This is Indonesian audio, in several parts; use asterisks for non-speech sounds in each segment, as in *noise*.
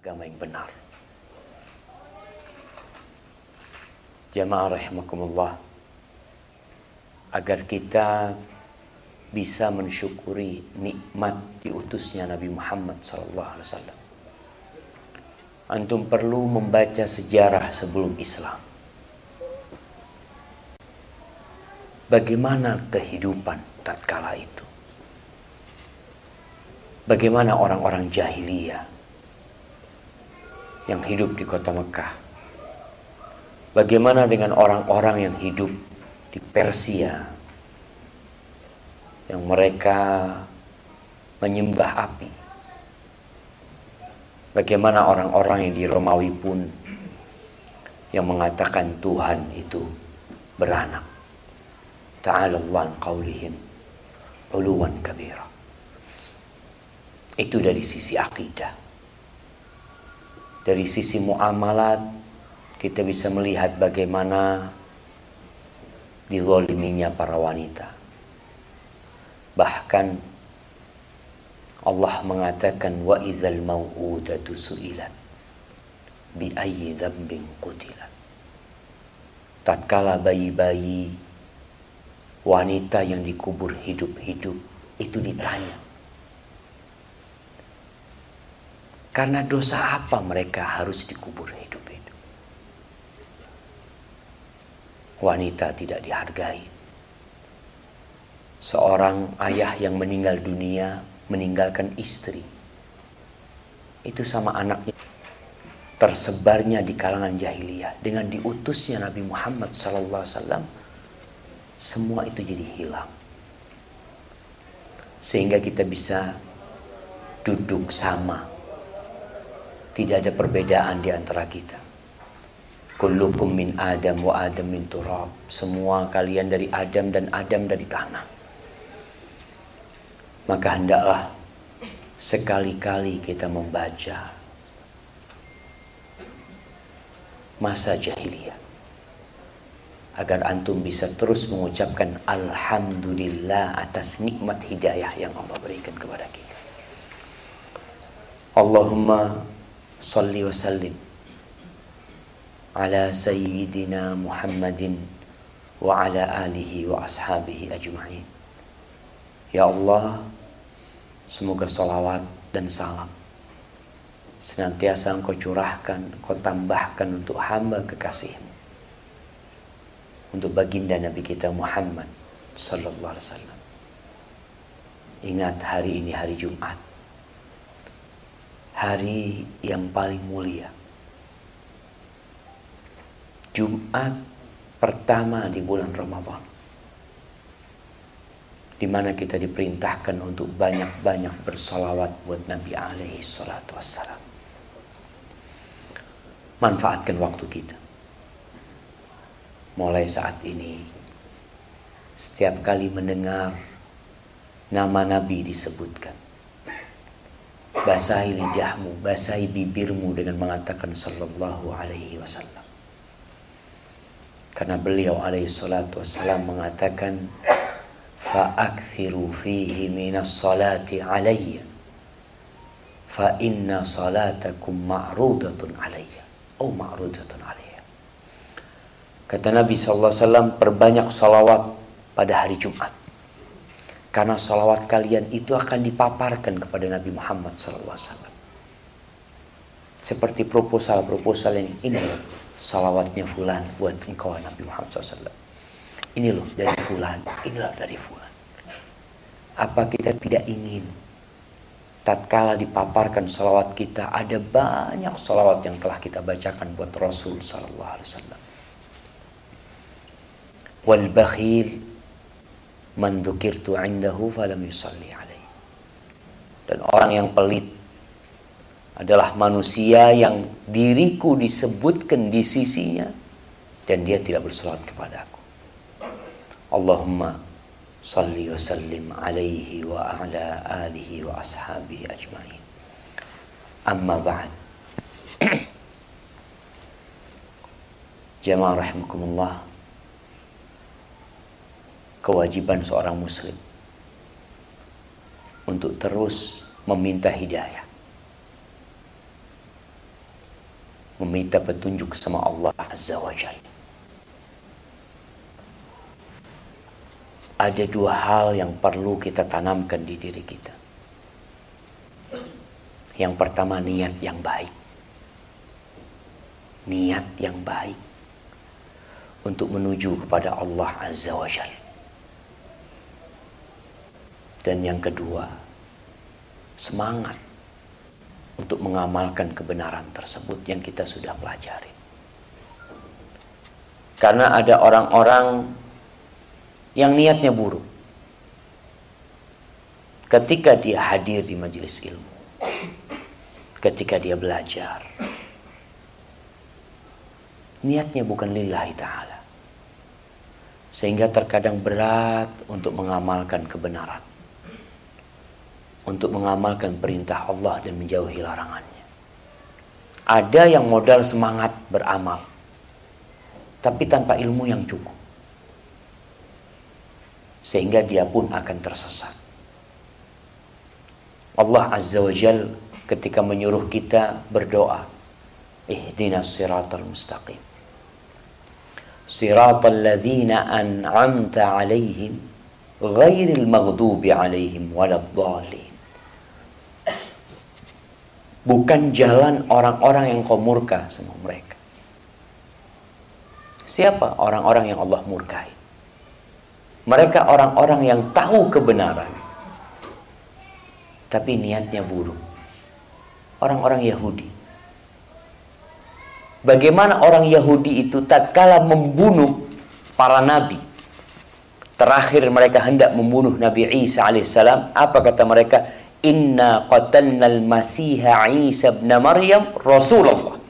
agama yang benar. Jamaah rahimakumullah agar kita bisa mensyukuri nikmat diutusnya Nabi Muhammad sallallahu alaihi wasallam. Antum perlu membaca sejarah sebelum Islam. Bagaimana kehidupan tatkala itu? Bagaimana orang-orang jahiliyah yang hidup di kota Mekah? Bagaimana dengan orang-orang yang hidup di Persia yang mereka menyembah api? Bagaimana orang-orang yang di Romawi pun yang mengatakan Tuhan itu beranak? Ta'ala Allah qaulihim uluwan kabira. Itu dari sisi akidah. Dari sisi muamalat kita bisa melihat bagaimana dizoliminya para wanita. Bahkan Allah mengatakan wa idzal mau'udatu su'ilat bi ayyi dzambin qutilat. Tatkala bayi-bayi wanita yang dikubur hidup-hidup itu ditanya. Karena dosa apa mereka harus dikubur hidup-hidup? Wanita tidak dihargai. Seorang ayah yang meninggal dunia meninggalkan istri. Itu sama anaknya tersebarnya di kalangan jahiliyah dengan diutusnya Nabi Muhammad wasallam semua itu jadi hilang. Sehingga kita bisa duduk sama. Tidak ada perbedaan di antara kita. Kullukum min Adam wa Adam min turab. Semua kalian dari Adam dan Adam dari tanah. Maka hendaklah sekali-kali kita membaca masa jahiliyah agar antum bisa terus mengucapkan alhamdulillah atas nikmat hidayah yang Allah berikan kepada kita. Allahumma salli wa sallim ala sayyidina Muhammadin wa ala alihi wa ashabihi ajma'in. Ya Allah, semoga salawat dan salam senantiasa engkau curahkan, engkau tambahkan untuk hamba kekasihmu untuk baginda Nabi kita Muhammad sallallahu alaihi wasallam. Ingat hari ini hari Jumat. Hari yang paling mulia. Jumat pertama di bulan Ramadan. Di mana kita diperintahkan untuk banyak-banyak bersolawat buat Nabi alaihi salatu wassalam. Manfaatkan waktu kita mulai saat ini setiap kali mendengar nama Nabi disebutkan basahi lidahmu, basahi bibirmu dengan mengatakan sallallahu alaihi wasallam. Karena beliau alaihi salatu wasallam mengatakan fa'akthiru fihi minas salati alayya. Fa inna salatakum ma'rudatun alayya. Oh ma'rudatun alayya. Kata Nabi SAW, perbanyak salawat pada hari Jumat. Karena salawat kalian itu akan dipaparkan kepada Nabi Muhammad SAW. Seperti proposal-proposal ini. Ini loh salawatnya fulan buat engkau Nabi Muhammad SAW. Ini loh dari fulan, inilah dari fulan. Apa kita tidak ingin tatkala dipaparkan salawat kita ada banyak salawat yang telah kita bacakan buat Rasul Sallallahu Alaihi Wasallam wal bakhil man dzukirtu indahu falam yusalli alaihi. Dan orang yang pelit adalah manusia yang diriku disebutkan di sisinya dan dia tidak bersolat kepadaku Allahumma salli wa sallim alaihi wa ala alihi wa ashabihi ajma'in. Amma ba'd. *clears throat* Jamaah rahimakumullah kewajiban seorang muslim untuk terus meminta hidayah. meminta petunjuk sama Allah Azza wa Jalla. Ada dua hal yang perlu kita tanamkan di diri kita. Yang pertama niat yang baik. Niat yang baik untuk menuju kepada Allah Azza wa Jalla. Dan yang kedua, semangat untuk mengamalkan kebenaran tersebut yang kita sudah pelajari. Karena ada orang-orang yang niatnya buruk. Ketika dia hadir di majelis ilmu, ketika dia belajar, niatnya bukan lillahi ta'ala. Sehingga terkadang berat untuk mengamalkan kebenaran untuk mengamalkan perintah Allah dan menjauhi larangannya. Ada yang modal semangat beramal, tapi tanpa ilmu yang cukup. Sehingga dia pun akan tersesat. Allah Azza wa Jal ketika menyuruh kita berdoa, Ihdinas siratal mustaqim. Siratal ladhina an'amta alaihim ghairil maghdubi alaihim waladhdallin bukan jalan orang-orang yang kau murka sama mereka. Siapa orang-orang yang Allah murkai? Mereka orang-orang yang tahu kebenaran, tapi niatnya buruk. Orang-orang Yahudi. Bagaimana orang Yahudi itu tatkala membunuh para nabi? Terakhir mereka hendak membunuh Nabi Isa alaihissalam. Apa kata mereka? Inna qatalna al-masiha Isa ibn Maryam Rasulullah.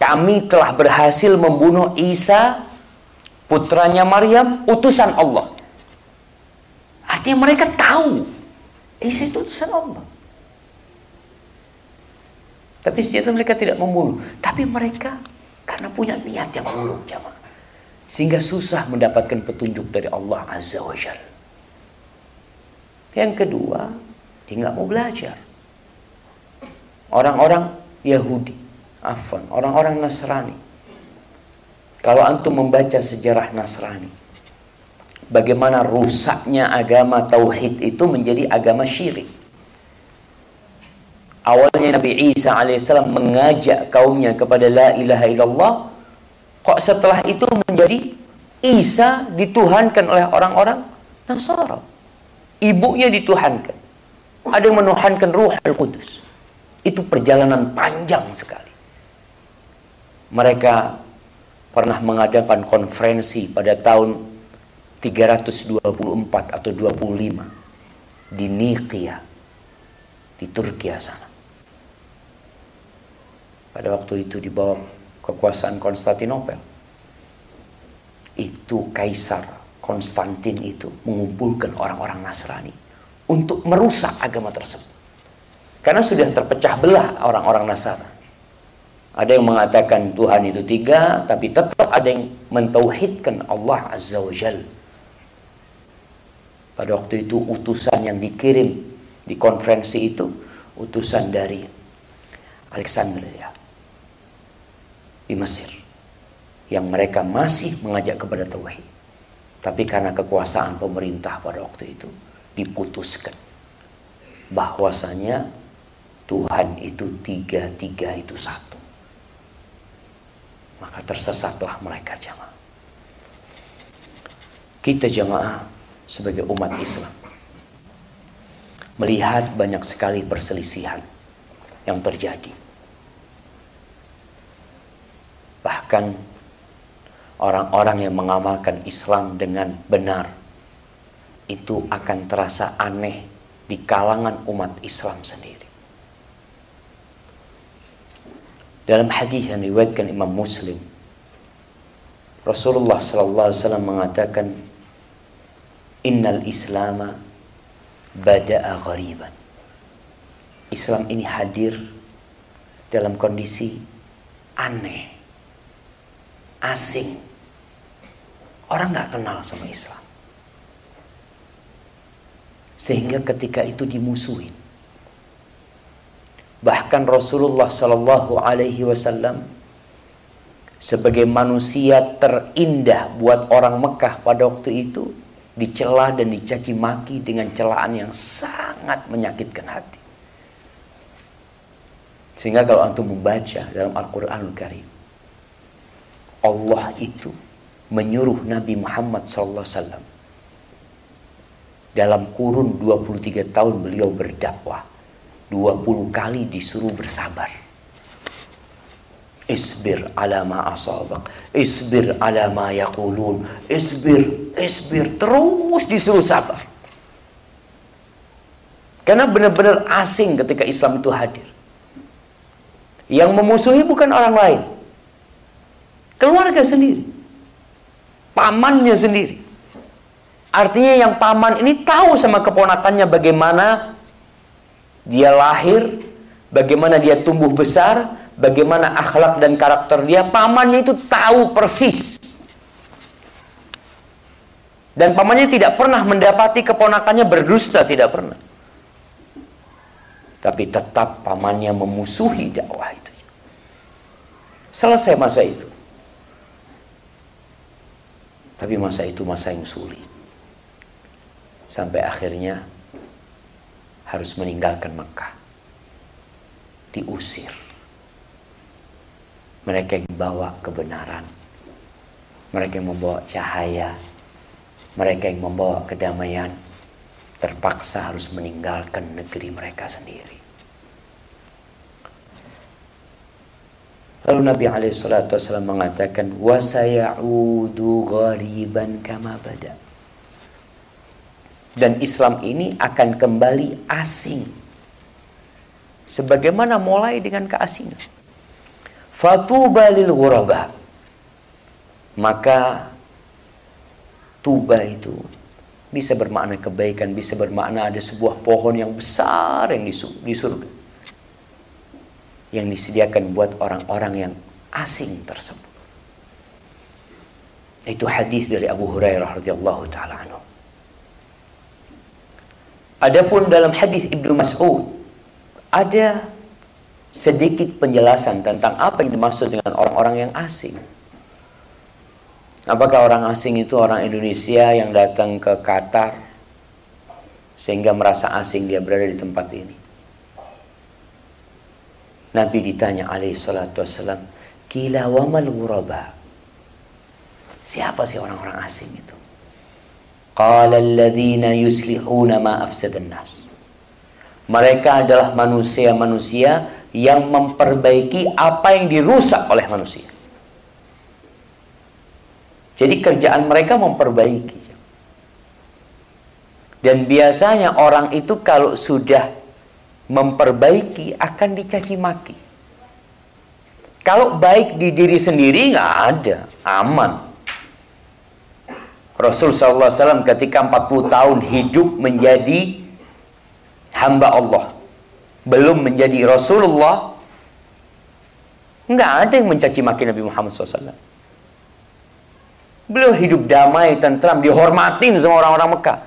Kami telah berhasil membunuh Isa putranya Maryam utusan Allah. Artinya mereka tahu Isa itu utusan Allah. Tapi sejatinya mereka tidak membunuh. Tapi mereka karena punya niat yang buruk jamaah. Sehingga susah mendapatkan petunjuk dari Allah Azza wa Jalla. Yang kedua, dia nggak mau belajar. Orang-orang Yahudi, Afan, orang-orang Nasrani. Kalau antum membaca sejarah Nasrani, bagaimana rusaknya agama tauhid itu menjadi agama syirik. Awalnya Nabi Isa alaihissalam mengajak kaumnya kepada la ilaha illallah, kok setelah itu menjadi Isa dituhankan oleh orang-orang Nasara ibunya dituhankan. Ada yang menuhankan ruh al-Qudus. Itu perjalanan panjang sekali. Mereka pernah mengadakan konferensi pada tahun 324 atau 25 di Nikia di Turki sana. Pada waktu itu di bawah kekuasaan Konstantinopel. Itu kaisar Konstantin itu mengumpulkan orang-orang Nasrani untuk merusak agama tersebut. Karena sudah terpecah belah orang-orang Nasrani. Ada yang mengatakan Tuhan itu tiga, tapi tetap ada yang mentauhidkan Allah Azza wa Jal. Pada waktu itu utusan yang dikirim di konferensi itu, utusan dari Alexandria di Mesir. Yang mereka masih mengajak kepada Tauhid. Tapi karena kekuasaan pemerintah pada waktu itu diputuskan bahwasanya Tuhan itu tiga-tiga itu satu. Maka tersesatlah mereka jamaah. Kita jamaah sebagai umat Islam melihat banyak sekali perselisihan yang terjadi. Bahkan orang-orang yang mengamalkan Islam dengan benar itu akan terasa aneh di kalangan umat Islam sendiri. Dalam hadis yang diriwayatkan Imam Muslim, Rasulullah sallallahu alaihi wasallam mengatakan, "Innal Islama bada'a ghariban." Islam ini hadir dalam kondisi aneh, asing, Orang nggak kenal sama Islam. Sehingga ketika itu dimusuhin. Bahkan Rasulullah Sallallahu Alaihi Wasallam sebagai manusia terindah buat orang Mekah pada waktu itu dicela dan dicaci maki dengan celaan yang sangat menyakitkan hati. Sehingga kalau antum membaca dalam Al-Qur'anul Karim Allah itu menyuruh Nabi Muhammad SAW dalam kurun 23 tahun beliau berdakwah 20 kali disuruh bersabar. Isbir ala ma asabak. Isbir ala ma yaqulun. Isbir, isbir. Terus disuruh sabar. Karena benar-benar asing ketika Islam itu hadir. Yang memusuhi bukan orang lain. Keluarga sendiri. Pamannya sendiri. Artinya yang paman ini tahu sama keponakannya bagaimana dia lahir, bagaimana dia tumbuh besar, bagaimana akhlak dan karakter dia, pamannya itu tahu persis. Dan pamannya tidak pernah mendapati keponakannya berdusta, tidak pernah. Tapi tetap pamannya memusuhi dakwah itu. Selesai masa itu. Tapi masa itu masa yang sulit. Sampai akhirnya harus meninggalkan Mekah. Diusir. Mereka yang membawa kebenaran. Mereka yang membawa cahaya. Mereka yang membawa kedamaian. Terpaksa harus meninggalkan negeri mereka sendiri. Lalu Nabi SAW mengatakan wasayaudu ghariban kama bada. Dan Islam ini akan kembali asing. Sebagaimana mulai dengan keasingan. Fatuba lil ghuraba. Maka tuba itu bisa bermakna kebaikan, bisa bermakna ada sebuah pohon yang besar yang di surga yang disediakan buat orang-orang yang asing tersebut. Itu hadis dari Abu Hurairah radhiyallahu taala anhu. Adapun dalam hadis Ibnu Mas'ud ada sedikit penjelasan tentang apa yang dimaksud dengan orang-orang yang asing. Apakah orang asing itu orang Indonesia yang datang ke Qatar sehingga merasa asing dia berada di tempat ini? Nabi ditanya alaihi salatu wassalam, "Kila wamal ghuraba?" Siapa sih orang-orang asing itu? Qala alladhina yuslihuna ma afsadan nas. Mereka adalah manusia-manusia yang memperbaiki apa yang dirusak oleh manusia. Jadi kerjaan mereka memperbaiki. Dan biasanya orang itu kalau sudah memperbaiki akan dicaci maki. Kalau baik di diri sendiri nggak ada, aman. Rasul SAW ketika 40 tahun hidup menjadi hamba Allah. Belum menjadi Rasulullah. Nggak ada yang mencaci maki Nabi Muhammad SAW. Beliau hidup damai, tentram, dihormatin sama orang-orang Mekah.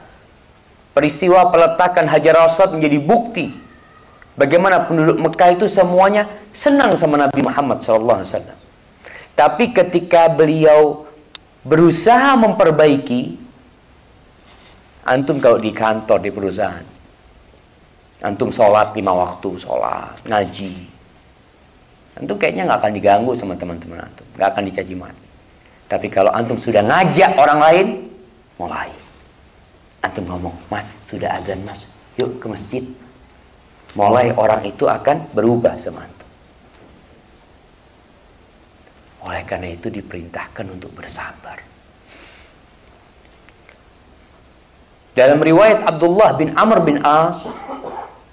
Peristiwa peletakan Hajar Aswad menjadi bukti bagaimana penduduk Mekah itu semuanya senang sama Nabi Muhammad SAW. Tapi ketika beliau berusaha memperbaiki antum kalau di kantor di perusahaan antum sholat lima waktu sholat ngaji antum kayaknya nggak akan diganggu sama teman-teman antum nggak akan dicaci maki. Tapi kalau antum sudah ngajak orang lain mulai. Antum ngomong mas sudah azan mas. Yuk ke masjid mulai orang itu akan berubah sama antum oleh karena itu diperintahkan untuk bersabar. Dalam riwayat Abdullah bin Amr bin As,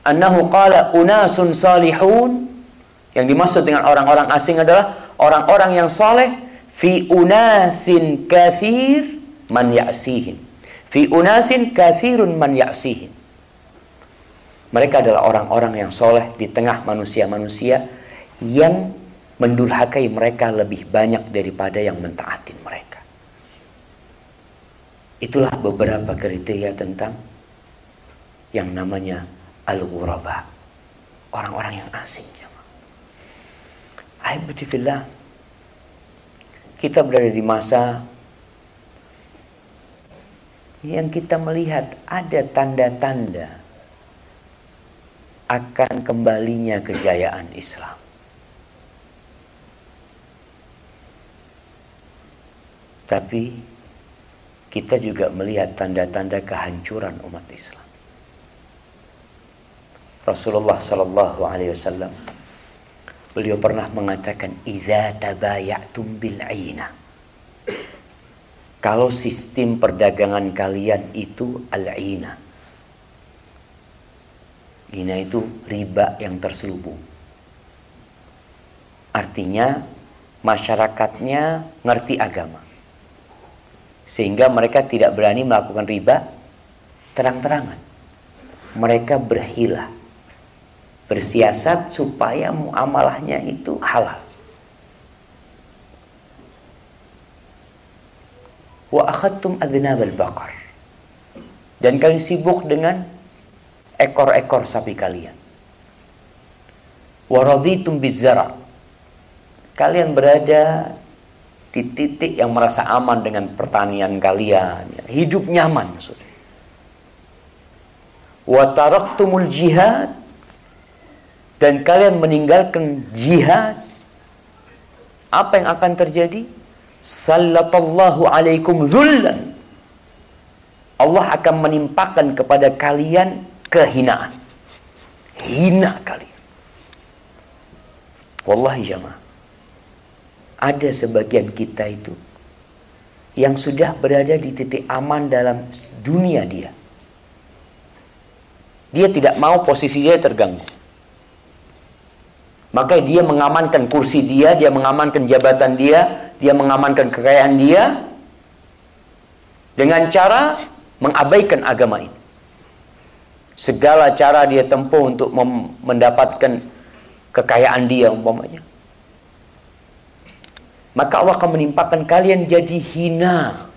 annahu qala unasun salihun yang dimaksud dengan orang-orang asing adalah orang-orang yang soleh fi unasin kathir man ya'sihim. Fi unasin kathirun man ya'sihim. Mereka adalah orang-orang yang soleh di tengah manusia-manusia yang mendurhakai mereka lebih banyak daripada yang mentaatin mereka. Itulah beberapa kriteria tentang yang namanya al-ghuraba. orang-orang yang asing. Alhamdulillah kita berada di masa yang kita melihat ada tanda-tanda akan kembalinya kejayaan Islam. Tapi kita juga melihat tanda-tanda kehancuran umat Islam. Rasulullah sallallahu alaihi wasallam beliau pernah mengatakan idza tabayatum bil aina kalau sistem perdagangan kalian itu al-aina Ina itu riba yang terselubung artinya masyarakatnya ngerti agama sehingga mereka tidak berani melakukan riba terang-terangan mereka berhilah bersiasat supaya muamalahnya itu halal. Wa akhadtum adnabal baqar. Dan kalian sibuk dengan ekor-ekor sapi kalian. Wa raditum bizzara. Kalian berada di titik yang merasa aman dengan pertanian kalian, hidup nyaman maksudnya. Wa taraktumul jihad dan kalian meninggalkan jihad, apa yang akan terjadi? Sallallahu alaikum zullan. Allah akan menimpakan kepada kalian kehinaan. Hina kalian. Wallahi jamaah. Ada sebagian kita itu yang sudah berada di titik aman dalam dunia dia. Dia tidak mau posisinya terganggu. Maka dia mengamankan kursi dia, dia mengamankan jabatan dia, dia mengamankan kekayaan dia dengan cara mengabaikan agama ini. Segala cara dia tempuh untuk mendapatkan kekayaan dia umpamanya. Maka Allah akan menimpakan kalian jadi hina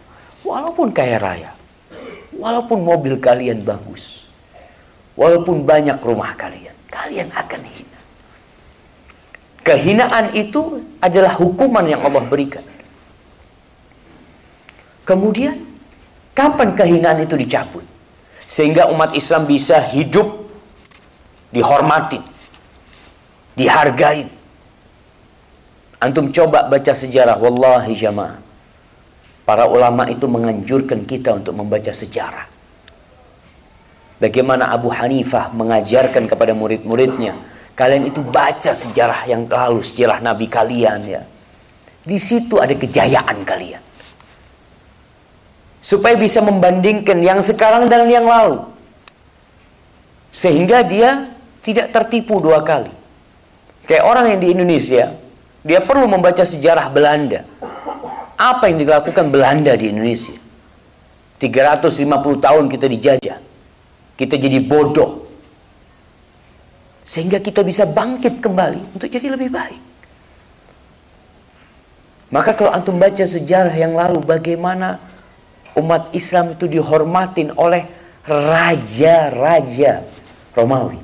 walaupun kaya raya. Walaupun mobil kalian bagus. Walaupun banyak rumah kalian, kalian akan hina. Kehinaan itu adalah hukuman yang Allah berikan. Kemudian, kapan kehinaan itu dicabut? Sehingga umat Islam bisa hidup dihormati, dihargai. Antum coba baca sejarah, wallahi jamaah. Para ulama itu menganjurkan kita untuk membaca sejarah. Bagaimana Abu Hanifah mengajarkan kepada murid-muridnya Kalian itu baca sejarah yang lalu, sejarah Nabi kalian ya. Di situ ada kejayaan kalian. Supaya bisa membandingkan yang sekarang dan yang lalu. Sehingga dia tidak tertipu dua kali. Kayak orang yang di Indonesia, dia perlu membaca sejarah Belanda. Apa yang dilakukan Belanda di Indonesia? 350 tahun kita dijajah. Kita jadi bodoh sehingga kita bisa bangkit kembali untuk jadi lebih baik. Maka kalau antum baca sejarah yang lalu bagaimana umat Islam itu dihormatin oleh raja-raja Romawi.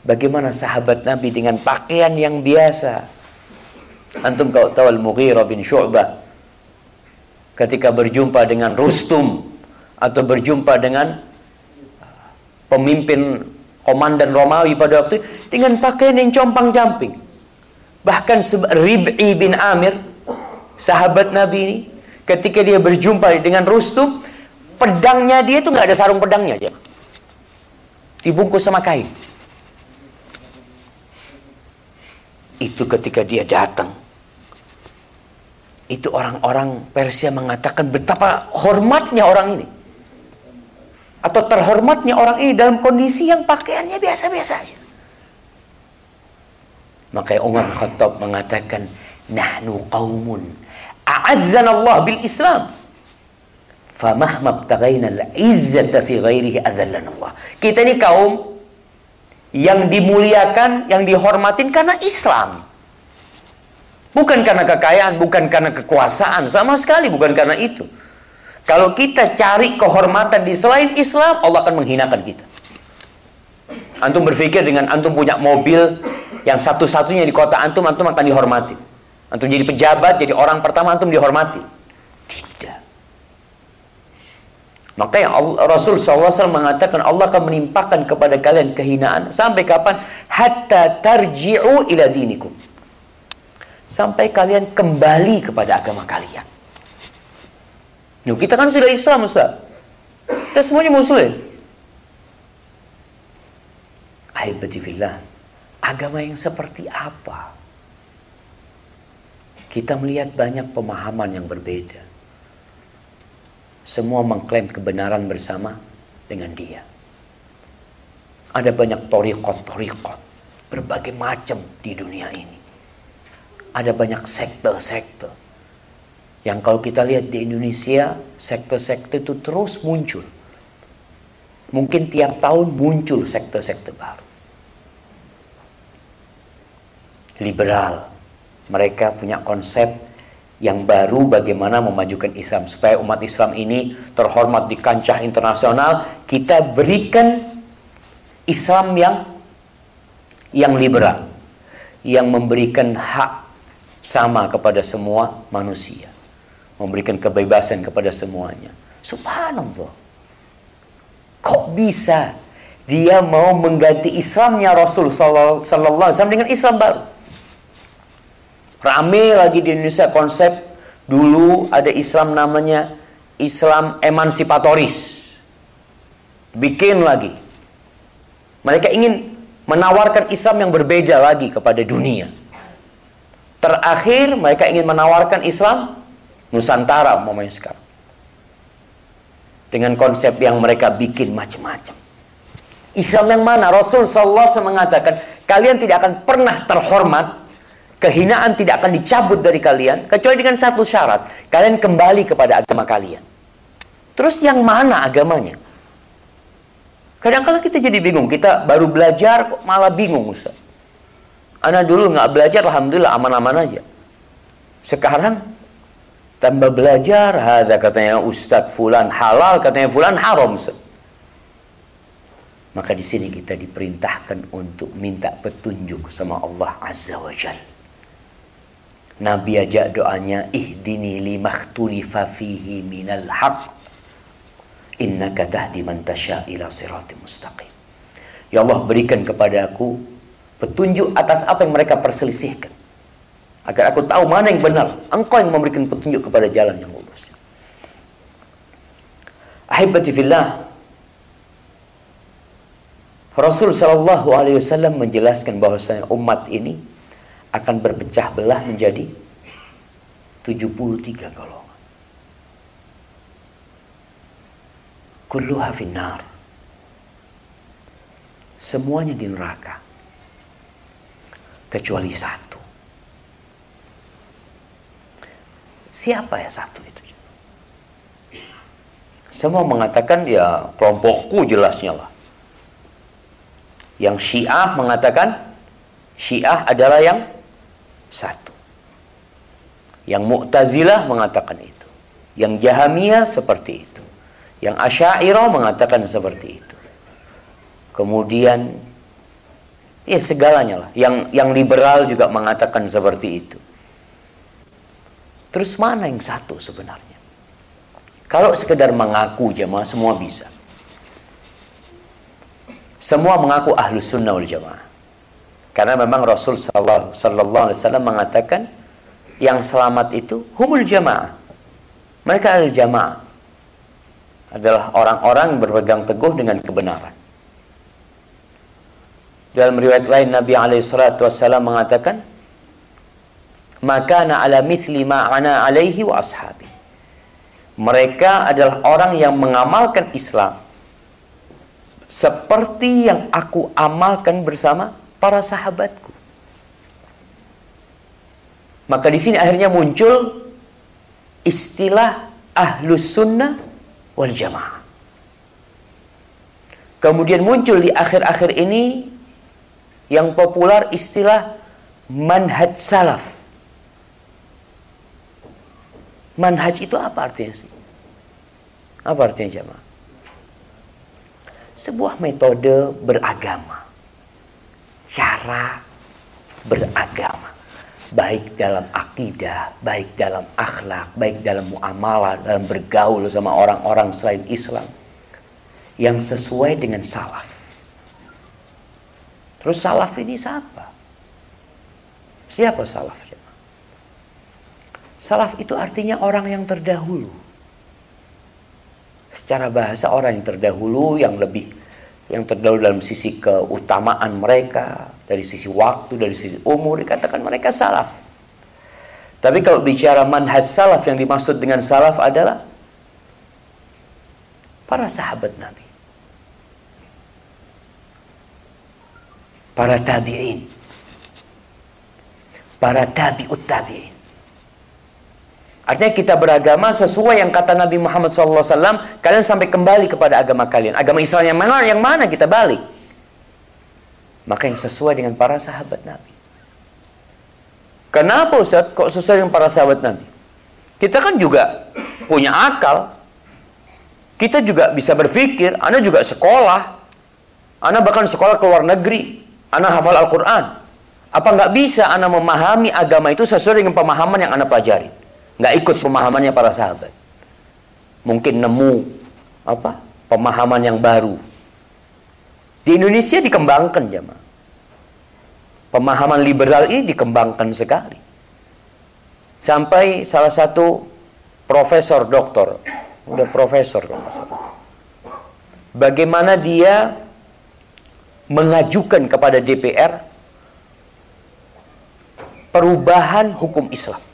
Bagaimana sahabat Nabi dengan pakaian yang biasa. Antum kalau tahu Al-Mughirah bin Syu'bah ketika berjumpa dengan Rustum atau berjumpa dengan pemimpin komandan Romawi pada waktu itu dengan pakaian yang compang-camping. Bahkan Rib'i bin Amir, sahabat Nabi ini, ketika dia berjumpa dengan Rustum, pedangnya dia itu nggak ada sarung pedangnya aja. Dibungkus sama kain. Itu ketika dia datang. Itu orang-orang Persia mengatakan betapa hormatnya orang ini atau terhormatnya orang ini dalam kondisi yang pakaiannya biasa-biasa saja. Maka Umar Khattab mengatakan, "Nahnu qaumun a'azzana Allah bil Islam." Famahma btaghaina al-izzata fi ghairihi Allah. Kita ini kaum yang dimuliakan, yang dihormatin karena Islam. Bukan karena kekayaan, bukan karena kekuasaan, sama sekali bukan karena itu. Kalau kita cari kehormatan di selain Islam, Allah akan menghinakan kita. Antum berpikir dengan antum punya mobil yang satu-satunya di kota antum, antum akan dihormati. Antum jadi pejabat, jadi orang pertama antum dihormati. Tidak. Maka yang Rasul SAW mengatakan Allah akan menimpakan kepada kalian kehinaan sampai kapan? Hatta tarji'u ila dinikum. Sampai kalian kembali kepada agama kalian. Nah, kita kan sudah Islam Ustaz. Kita semuanya muslim. Ahibatifillah, agama yang seperti apa? Kita melihat banyak pemahaman yang berbeda. Semua mengklaim kebenaran bersama dengan dia. Ada banyak torikot-torikot. Berbagai macam di dunia ini. Ada banyak sekte-sekte. Yang kalau kita lihat di Indonesia, sekte-sekte itu terus muncul. Mungkin tiap tahun muncul sekte-sekte baru. liberal. Mereka punya konsep yang baru bagaimana memajukan Islam. Supaya umat Islam ini terhormat di kancah internasional kita berikan Islam yang yang liberal yang memberikan hak sama kepada semua manusia memberikan kebebasan kepada semuanya. Subhanallah. Kok bisa dia mau mengganti Islamnya Rasul sallallahu alaihi wasallam dengan Islam baru Rame lagi di Indonesia konsep dulu ada Islam namanya Islam emansipatoris. Bikin lagi. Mereka ingin menawarkan Islam yang berbeda lagi kepada dunia. Terakhir mereka ingin menawarkan Islam Nusantara momennya sekarang. Dengan konsep yang mereka bikin macam-macam. Islam yang mana? Rasul SAW mengatakan, kalian tidak akan pernah terhormat Kehinaan tidak akan dicabut dari kalian kecuali dengan satu syarat. Kalian kembali kepada agama kalian. Terus yang mana agamanya? Kadang-kadang kita jadi bingung. Kita baru belajar kok malah bingung Ustaz. Anak dulu nggak belajar, Alhamdulillah aman-aman aja. Sekarang tambah belajar, ada katanya Ustaz Fulan halal, katanya Fulan haram Ustaz. Maka di sini kita diperintahkan untuk minta petunjuk sama Allah Azza wa Jalla. Nabi ajak doanya ihdini limakhtulifa fihi minal haq. Innaka tahdi man ila siratim mustaqim. Ya Allah berikan kepada aku petunjuk atas apa yang mereka perselisihkan. Agar aku tahu mana yang benar. Engkau yang memberikan petunjuk kepada jalan yang lurus. Ahibati fillah Rasul sallallahu alaihi wasallam menjelaskan bahwasanya umat ini akan berpecah belah menjadi 73 golongan. Kulluha finnar. Semuanya di neraka. Kecuali satu. Siapa ya satu itu? Semua mengatakan ya kelompokku jelasnya lah. Yang Syiah mengatakan Syiah adalah yang satu. Yang Mu'tazilah mengatakan itu. Yang Jahamiyah seperti itu. Yang Asy'ariyah mengatakan seperti itu. Kemudian ya segalanya lah. Yang yang liberal juga mengatakan seperti itu. Terus mana yang satu sebenarnya? Kalau sekedar mengaku jemaah semua bisa. Semua mengaku ahlus sunnah wal jamaah. Karena memang Rasul sallallahu alaihi wasallam mengatakan yang selamat itu humul jamaah. Mereka adalah jamaah. Adalah orang-orang berpegang teguh dengan kebenaran. Dalam riwayat lain Nabi alaihi salatu wasallam mengatakan maka ala mithli ma ana alaihi wa ashabi. Mereka adalah orang yang mengamalkan Islam seperti yang aku amalkan bersama para sahabatku. Maka di sini akhirnya muncul istilah ahlus sunnah wal jamaah. Kemudian muncul di akhir-akhir ini yang populer istilah manhaj salaf. Manhaj itu apa artinya sih? Apa artinya jamaah? Sebuah metode beragama cara beragama. Baik dalam akidah, baik dalam akhlak, baik dalam muamalah, dalam bergaul sama orang-orang selain Islam. Yang sesuai dengan salaf. Terus salaf ini siapa? Siapa salaf? Salaf itu artinya orang yang terdahulu. Secara bahasa orang yang terdahulu yang lebih yang terdahulu dalam sisi keutamaan mereka, dari sisi waktu, dari sisi umur dikatakan mereka salaf. Tapi kalau bicara manhaj salaf yang dimaksud dengan salaf adalah para sahabat Nabi. Para tabi'in. Para tabi'ut tabi'in. Artinya kita beragama sesuai yang kata Nabi Muhammad SAW. Kalian sampai kembali kepada agama kalian. Agama Islam yang mana? Yang mana kita balik? Maka yang sesuai dengan para sahabat Nabi. Kenapa Ustaz kok sesuai dengan para sahabat Nabi? Kita kan juga punya akal. Kita juga bisa berpikir. Anda juga sekolah. Anda bahkan sekolah ke luar negeri. Anda hafal Al-Quran. Apa nggak bisa Anda memahami agama itu sesuai dengan pemahaman yang Anda pelajari? Nggak ikut pemahamannya para sahabat. Mungkin nemu apa pemahaman yang baru. Di Indonesia dikembangkan jemaah. Pemahaman liberal ini dikembangkan sekali. Sampai salah satu profesor doktor, udah profesor Bagaimana dia mengajukan kepada DPR perubahan hukum Islam.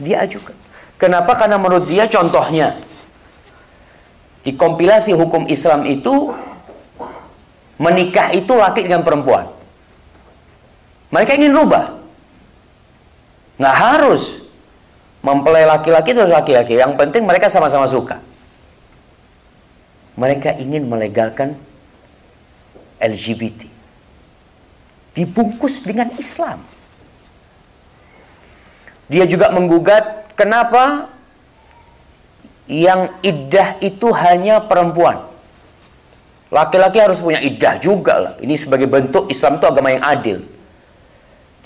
Dia ajukan. Kenapa? Karena menurut dia contohnya di kompilasi hukum Islam itu menikah itu laki dengan perempuan. Mereka ingin rubah. Nggak harus mempelai laki-laki terus laki-laki. Yang penting mereka sama-sama suka. Mereka ingin melegalkan LGBT. Dibungkus dengan Islam. Dia juga menggugat kenapa yang iddah itu hanya perempuan. Laki-laki harus punya iddah juga lah. Ini sebagai bentuk Islam itu agama yang adil.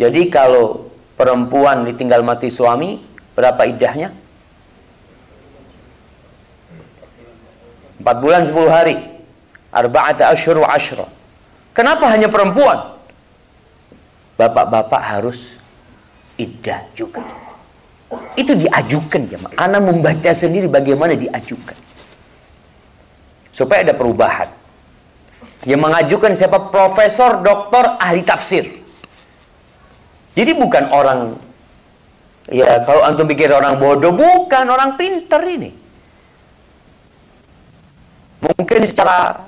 Jadi kalau perempuan ditinggal mati suami, berapa iddahnya? 4 bulan 10 hari. Arba'ata asyur wa asyra. Kenapa hanya perempuan? Bapak-bapak harus iddah juga. Itu diajukan jemaah. Ana membaca sendiri bagaimana diajukan. Supaya ada perubahan. Yang mengajukan siapa? Profesor, doktor, ahli tafsir. Jadi bukan orang ya kalau antum pikir orang bodoh, bukan orang pinter ini. Mungkin secara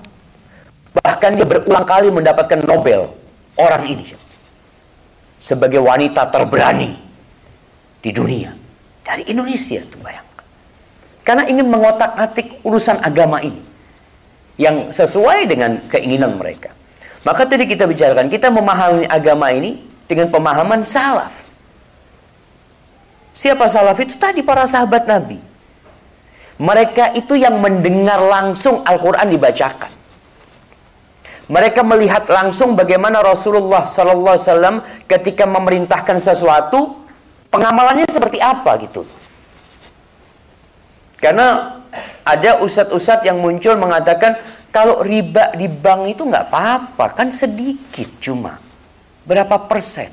bahkan dia berulang kali mendapatkan Nobel orang ini sebagai wanita terberani di dunia dari Indonesia tuh bayangkan karena ingin mengotak-atik urusan agama ini yang sesuai dengan keinginan mereka. Maka tadi kita bicarakan kita memahami agama ini dengan pemahaman salaf. Siapa salaf itu? Tadi para sahabat Nabi. Mereka itu yang mendengar langsung Al-Quran dibacakan mereka melihat langsung bagaimana Rasulullah Sallallahu Alaihi ketika memerintahkan sesuatu, pengamalannya seperti apa gitu. Karena ada ustadz-ustadz yang muncul mengatakan kalau riba di bank itu nggak apa-apa, kan sedikit cuma berapa persen.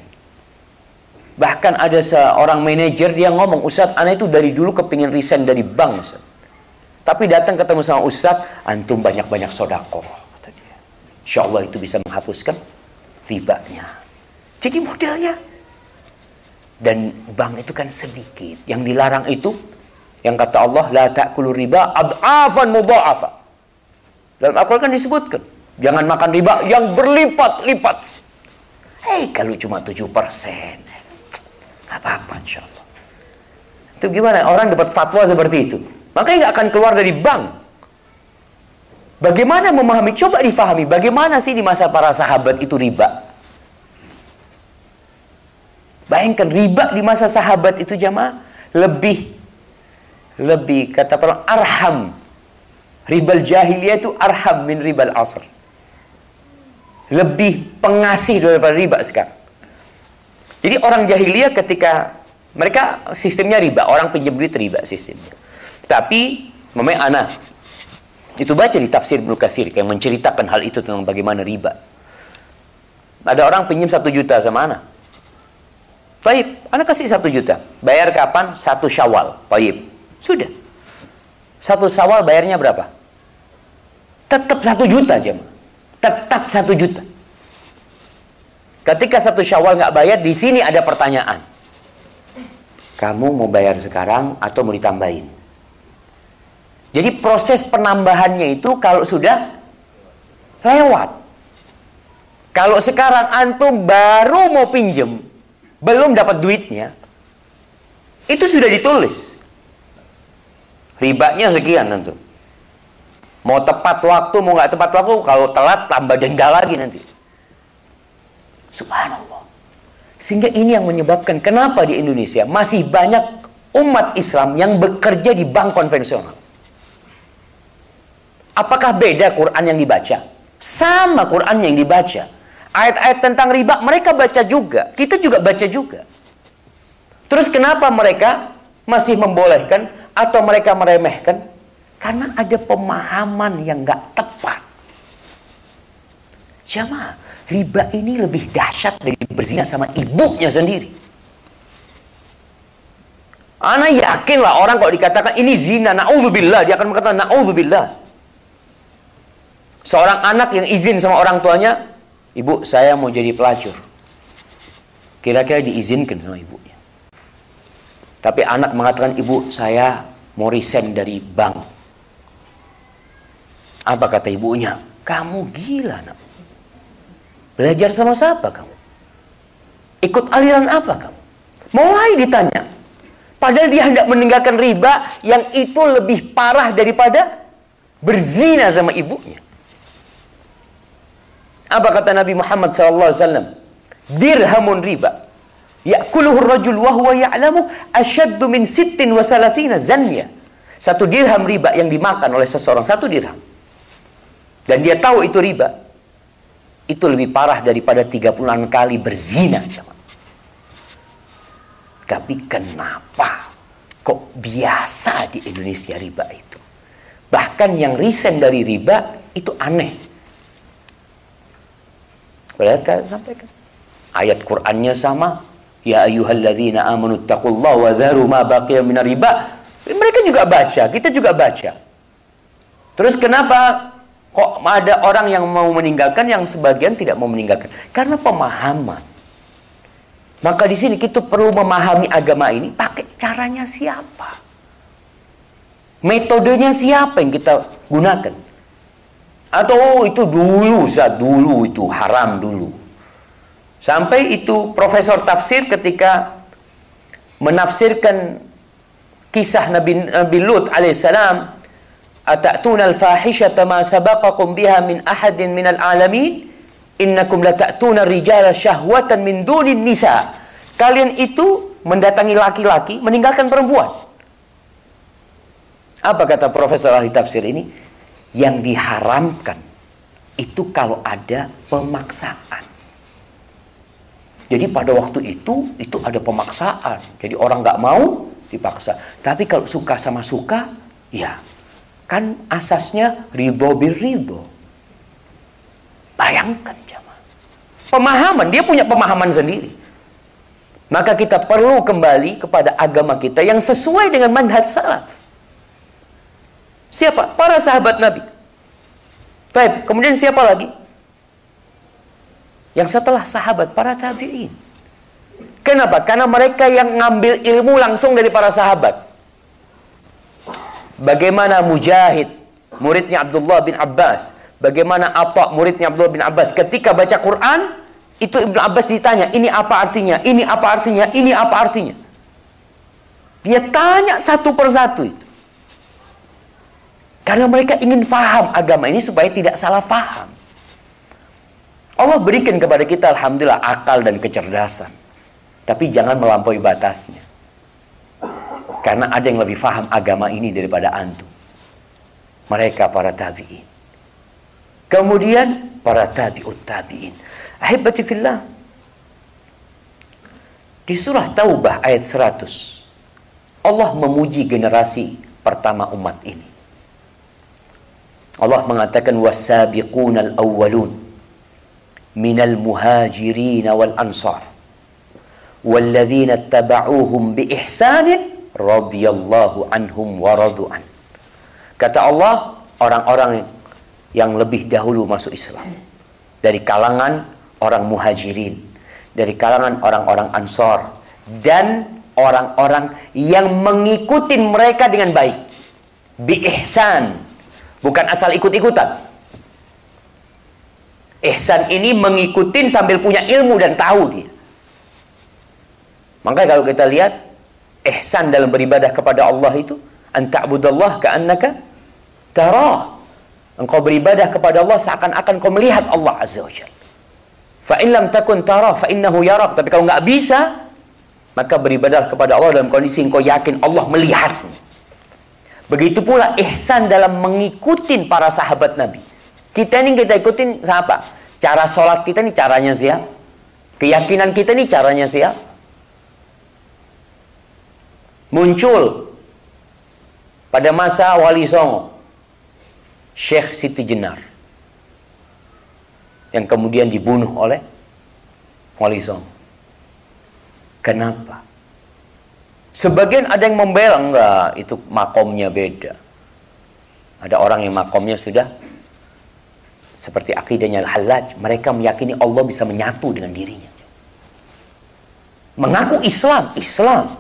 Bahkan ada seorang manajer dia ngomong, Ustadz, anak itu dari dulu kepingin resign dari bank, Ustadz. Tapi datang ketemu sama Ustadz, antum banyak-banyak sodakoh Insya Allah itu bisa menghapuskan ribanya. Jadi modelnya. Dan bank itu kan sedikit. Yang dilarang itu, yang kata Allah, La ta'kulu riba ad'afan mudha'afa. Dalam Al-Quran kan disebutkan. Jangan makan riba yang berlipat-lipat. Hei, kalau cuma 7 persen. Apa-apa insya Allah. Itu gimana? Orang dapat fatwa seperti itu. Makanya nggak akan keluar dari bank. Bagaimana memahami? Coba difahami. Bagaimana sih di masa para sahabat itu riba? Bayangkan riba di masa sahabat itu jamaah lebih lebih kata perang arham. Ribal jahiliyah itu arham min ribal asr. lebih pengasih daripada riba sekarang. Jadi orang jahiliyah ketika mereka sistemnya riba, orang pinjam duit riba sistemnya. Tapi memang anak itu baca di tafsir Ibnu Katsir yang menceritakan hal itu tentang bagaimana riba. Ada orang pinjam satu juta sama anak. Baik, anak kasih satu juta. Bayar kapan? Satu syawal. Baik, sudah. Satu syawal bayarnya berapa? Tetap satu juta aja. Tetap satu juta. Ketika satu syawal nggak bayar, di sini ada pertanyaan. Kamu mau bayar sekarang atau mau ditambahin? Jadi proses penambahannya itu kalau sudah lewat. Kalau sekarang antum baru mau pinjem, belum dapat duitnya, itu sudah ditulis. Ribanya sekian antum. Mau tepat waktu, mau nggak tepat waktu, kalau telat tambah denda lagi nanti. Subhanallah. Sehingga ini yang menyebabkan kenapa di Indonesia masih banyak umat Islam yang bekerja di bank konvensional. Apakah beda Quran yang dibaca? Sama Quran yang dibaca. Ayat-ayat tentang riba mereka baca juga. Kita juga baca juga. Terus kenapa mereka masih membolehkan atau mereka meremehkan? Karena ada pemahaman yang gak tepat. Jamaah, riba ini lebih dahsyat dari berzina sama ibunya sendiri. Anak yakinlah orang kalau dikatakan ini zina, na'udzubillah, dia akan mengatakan na'udzubillah. Seorang anak yang izin sama orang tuanya, ibu saya mau jadi pelacur. Kira-kira diizinkan sama ibunya. Tapi anak mengatakan, ibu saya mau resign dari bank. Apa kata ibunya? Kamu gila nak. Belajar sama siapa kamu? Ikut aliran apa kamu? Mulai ditanya. Padahal dia hendak meninggalkan riba yang itu lebih parah daripada berzina sama ibunya. Apa kata Nabi Muhammad SAW? Dirhamun riba. Ya'kuluhu rajul wa huwa ya'lamu asyaddu min sittin wa salatina zanya. Satu dirham riba yang dimakan oleh seseorang. Satu dirham. Dan dia tahu itu riba. Itu lebih parah daripada 36 kali berzina. Tapi kenapa kok biasa di Indonesia riba itu? Bahkan yang resign dari riba itu aneh. Lihat kan sampaikan. Ayat Qur'annya sama. Ya ayyuhalladzina amanu taqullaha wa dharu ma baqiya minar riba. Mereka juga baca, kita juga baca. Terus kenapa kok ada orang yang mau meninggalkan yang sebagian tidak mau meninggalkan? Karena pemahaman. Maka di sini kita perlu memahami agama ini pakai caranya siapa? Metodenya siapa yang kita gunakan? Atau oh, itu dulu, saat dulu itu haram dulu. Sampai itu profesor tafsir ketika menafsirkan kisah Nabi, Nabi Lut alaihissalam Ata'tuna al-fahishata ma sabaqakum biha min ahadin min al-alamin? Innakum lata'tuna rijala syahwatan min dunin nisa. Kalian itu mendatangi laki-laki meninggalkan perempuan. Apa kata profesor ahli tafsir ini yang diharamkan itu kalau ada pemaksaan. Jadi pada waktu itu itu ada pemaksaan. Jadi orang nggak mau dipaksa. Tapi kalau suka sama suka, ya kan asasnya ridho bir ridho. Bayangkan jamaah. Pemahaman, dia punya pemahaman sendiri. Maka kita perlu kembali kepada agama kita yang sesuai dengan manhaj salaf. Siapa? Para sahabat Nabi. Baik, kemudian siapa lagi? Yang setelah sahabat, para tabi'in. Kenapa? Karena mereka yang ngambil ilmu langsung dari para sahabat. Bagaimana Mujahid, muridnya Abdullah bin Abbas. Bagaimana apa muridnya Abdullah bin Abbas. Ketika baca Quran, itu Ibn Abbas ditanya, ini apa artinya, ini apa artinya, ini apa artinya. Dia tanya satu persatu itu. Karena mereka ingin faham agama ini supaya tidak salah faham. Allah berikan kepada kita Alhamdulillah akal dan kecerdasan. Tapi jangan melampaui batasnya. Karena ada yang lebih faham agama ini daripada antum. Mereka para tabi'in. Kemudian para tabi'ut tabi'in. Ahibati fillah. Di surah Taubah ayat 100. Allah memuji generasi pertama umat ini. Allah mengatakan wasabiqunal awwalun minal muhajirin wal ansar walladzina tabauhum bi ihsanin radhiyallahu anhum wa radu'an. Kata Allah, orang-orang yang lebih dahulu masuk Islam dari kalangan orang muhajirin, dari kalangan orang-orang ansor dan orang-orang yang mengikuti mereka dengan baik. Bi ihsan, bukan asal ikut-ikutan. Ihsan ini mengikuti sambil punya ilmu dan tahu dia. Maka kalau kita lihat ihsan dalam beribadah kepada Allah itu anta'budallah ka'annaka tarah. Engkau beribadah kepada Allah seakan-akan kau melihat Allah Azza wa Jalla. Fa in lam takun tara fa yarak. Tapi kalau nggak bisa, maka beribadah kepada Allah dalam kondisi engkau yakin Allah melihatmu. Begitu pula ihsan dalam mengikuti para sahabat Nabi. Kita ini kita ikutin apa? Cara sholat kita ini caranya siapa? Keyakinan kita ini caranya siapa? Muncul pada masa Wali Songo Syekh Siti Jenar yang kemudian dibunuh oleh Wali Songo. Kenapa? Sebagian ada yang membela enggak, itu makomnya beda. Ada orang yang makomnya sudah seperti akidahnya Al-Hallaj, mereka meyakini Allah bisa menyatu dengan dirinya. Mengaku Islam, Islam.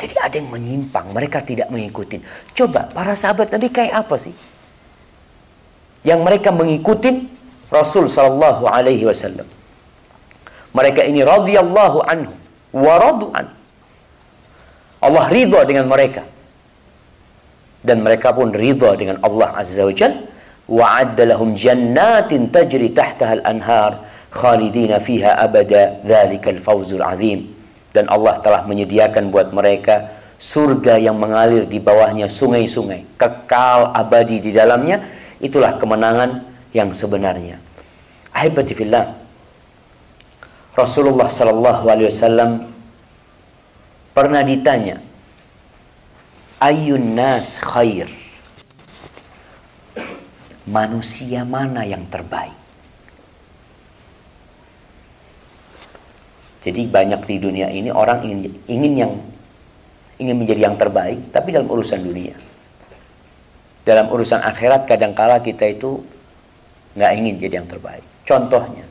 Jadi ada yang menyimpang, mereka tidak mengikuti. Coba para sahabat Nabi kayak apa sih? yang mereka mengikuti Rasul sallallahu alaihi wasallam. Mereka ini radhiyallahu anhu wa radu an. Allah ridha dengan mereka. Dan mereka pun ridha dengan Allah Azza wa Jalla wa adda lahum jannatin tajri tahtaha al-anhar khalidina fiha abada dzalikal fawzul azim. Dan Allah telah menyediakan buat mereka surga yang mengalir di bawahnya sungai-sungai, kekal abadi di dalamnya Itulah kemenangan yang sebenarnya. Ahibati fillah. Rasulullah sallallahu alaihi wasallam pernah ditanya, "Ayyun nas khair?" Manusia mana yang terbaik? Jadi banyak di dunia ini orang ingin ingin yang ingin menjadi yang terbaik, tapi dalam urusan dunia dalam urusan akhirat kadangkala kita itu nggak ingin jadi yang terbaik. Contohnya,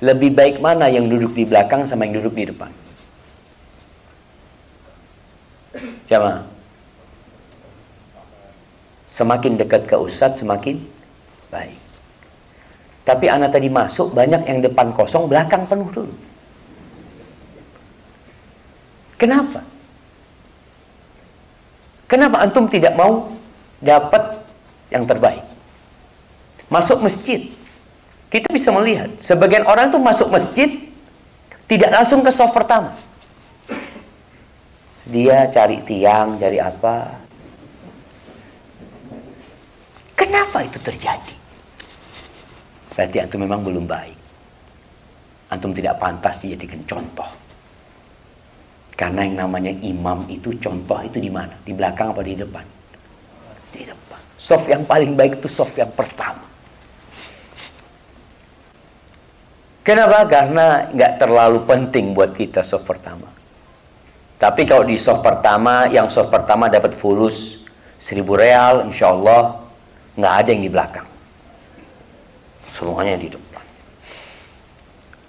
lebih baik mana yang duduk di belakang sama yang duduk di depan? Siapa? Semakin dekat ke ustadz semakin baik. Tapi anak tadi masuk banyak yang depan kosong, belakang penuh dulu. Kenapa? Kenapa antum tidak mau dapat yang terbaik? Masuk masjid. Kita bisa melihat sebagian orang itu masuk masjid tidak langsung ke soft pertama. Dia cari tiang, cari apa. Kenapa itu terjadi? Berarti antum memang belum baik. Antum tidak pantas dijadikan contoh. Karena yang namanya imam itu contoh itu di mana? Di belakang apa di depan? Di depan. Soft yang paling baik itu soft yang pertama. Kenapa? Karena nggak terlalu penting buat kita soft pertama. Tapi kalau di soft pertama, yang soft pertama dapat fulus seribu real, insya Allah nggak ada yang di belakang. Semuanya di depan.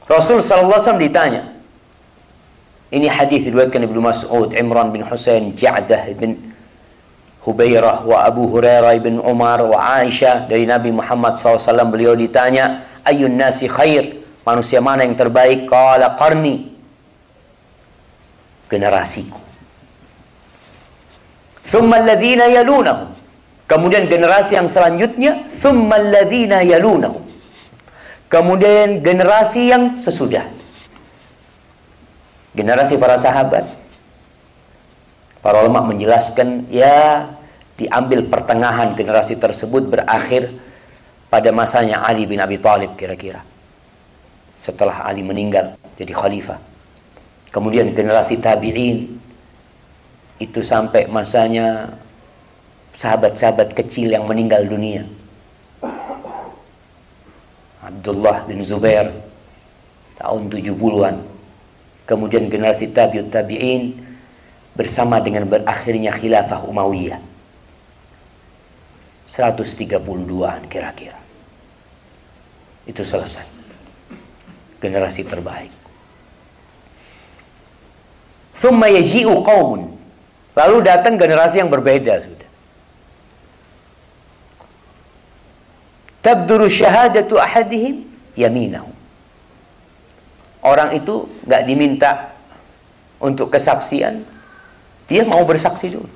Rasul SAW ditanya, ini hadis diriwayatkan Ibnu Mas'ud, Imran bin Husain, Ja'dah bin Hubairah wa Abu Hurairah bin Umar wa Aisyah dari Nabi Muhammad SAW beliau ditanya ayun nasi khair manusia mana yang terbaik? Qala qarni. Generasiku. Thumma alladhina yalunahum. Kemudian generasi yang selanjutnya thumma alladhina yalunahum. Kemudian generasi yang sesudah. Generasi para sahabat. Para ulama menjelaskan ya diambil pertengahan generasi tersebut berakhir pada masanya Ali bin Abi Thalib kira-kira. Setelah Ali meninggal jadi khalifah. Kemudian generasi tabi'in itu sampai masanya sahabat-sahabat kecil yang meninggal dunia. Abdullah bin Zubair tahun 70-an. Kemudian generasi tabi'ut tabi'in bersama dengan berakhirnya khilafah Umayyah. 132-an kira-kira. Itu selesai. Generasi terbaik. Thumma yaji'u. Lalu datang generasi yang berbeda sudah. Tabduru syahadatu ahadihim yaminahu. Orang itu nggak diminta untuk kesaksian, dia mau bersaksi dulu.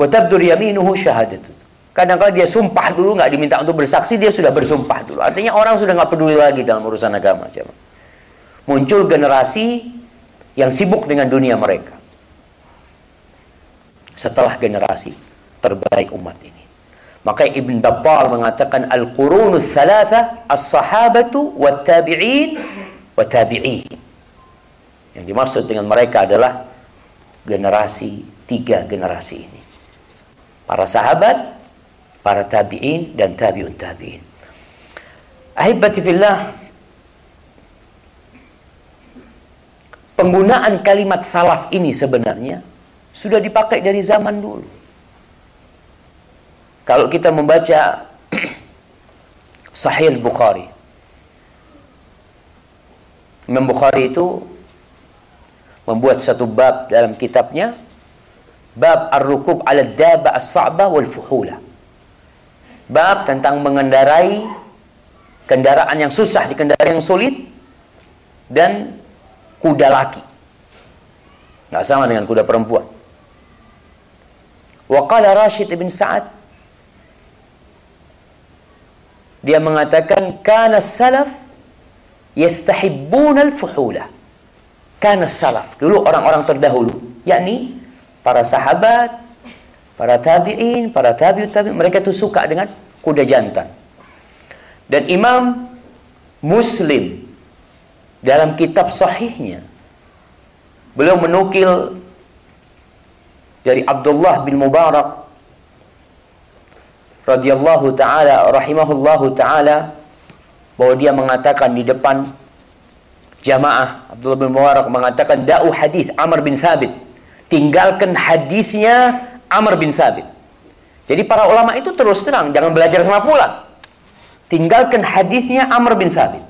Wa tabdur yaminuhu syahadatu. Kadang-kadang dia sumpah dulu nggak diminta untuk bersaksi, dia sudah bersumpah dulu. Artinya orang sudah nggak peduli lagi dalam urusan agama. Muncul generasi yang sibuk dengan dunia mereka. Setelah generasi terbaik umat ini. Maka Ibn Battal mengatakan al-qurunus thalatha as-sahabatu wat tabi'in wa tabi'in. Yang dimaksud dengan mereka adalah generasi tiga generasi ini. Para sahabat, para tabi'in dan tabi'un tabi'in. Ahibati fillah Penggunaan kalimat salaf ini sebenarnya sudah dipakai dari zaman dulu. Kalau kita membaca *clears throat* Sahih Bukhari. Imam Bukhari itu membuat satu bab dalam kitabnya bab ar-rukub 'ala daba as-sa'ba wal fuhula. Bab tentang mengendarai kendaraan yang susah dikendarai yang sulit dan kuda laki. Nggak sama dengan kuda perempuan. Wa qala Rashid bin Sa'ad dia mengatakan kana salaf yastahibbuna al-fuhula. Kana salaf, dulu orang-orang terdahulu, yakni para sahabat, para tabi'in, para tabi'ut tabi'in, mereka itu suka dengan kuda jantan. Dan Imam Muslim dalam kitab sahihnya beliau menukil dari Abdullah bin Mubarak radhiyallahu taala rahimahullahu taala bahwa dia mengatakan di depan jamaah Abdullah bin Mubarak mengatakan da'u hadis Amr bin Sabit tinggalkan hadisnya Amr bin Sabit. Jadi para ulama itu terus terang jangan belajar sama fulan tinggalkan hadisnya Amr bin Sabit.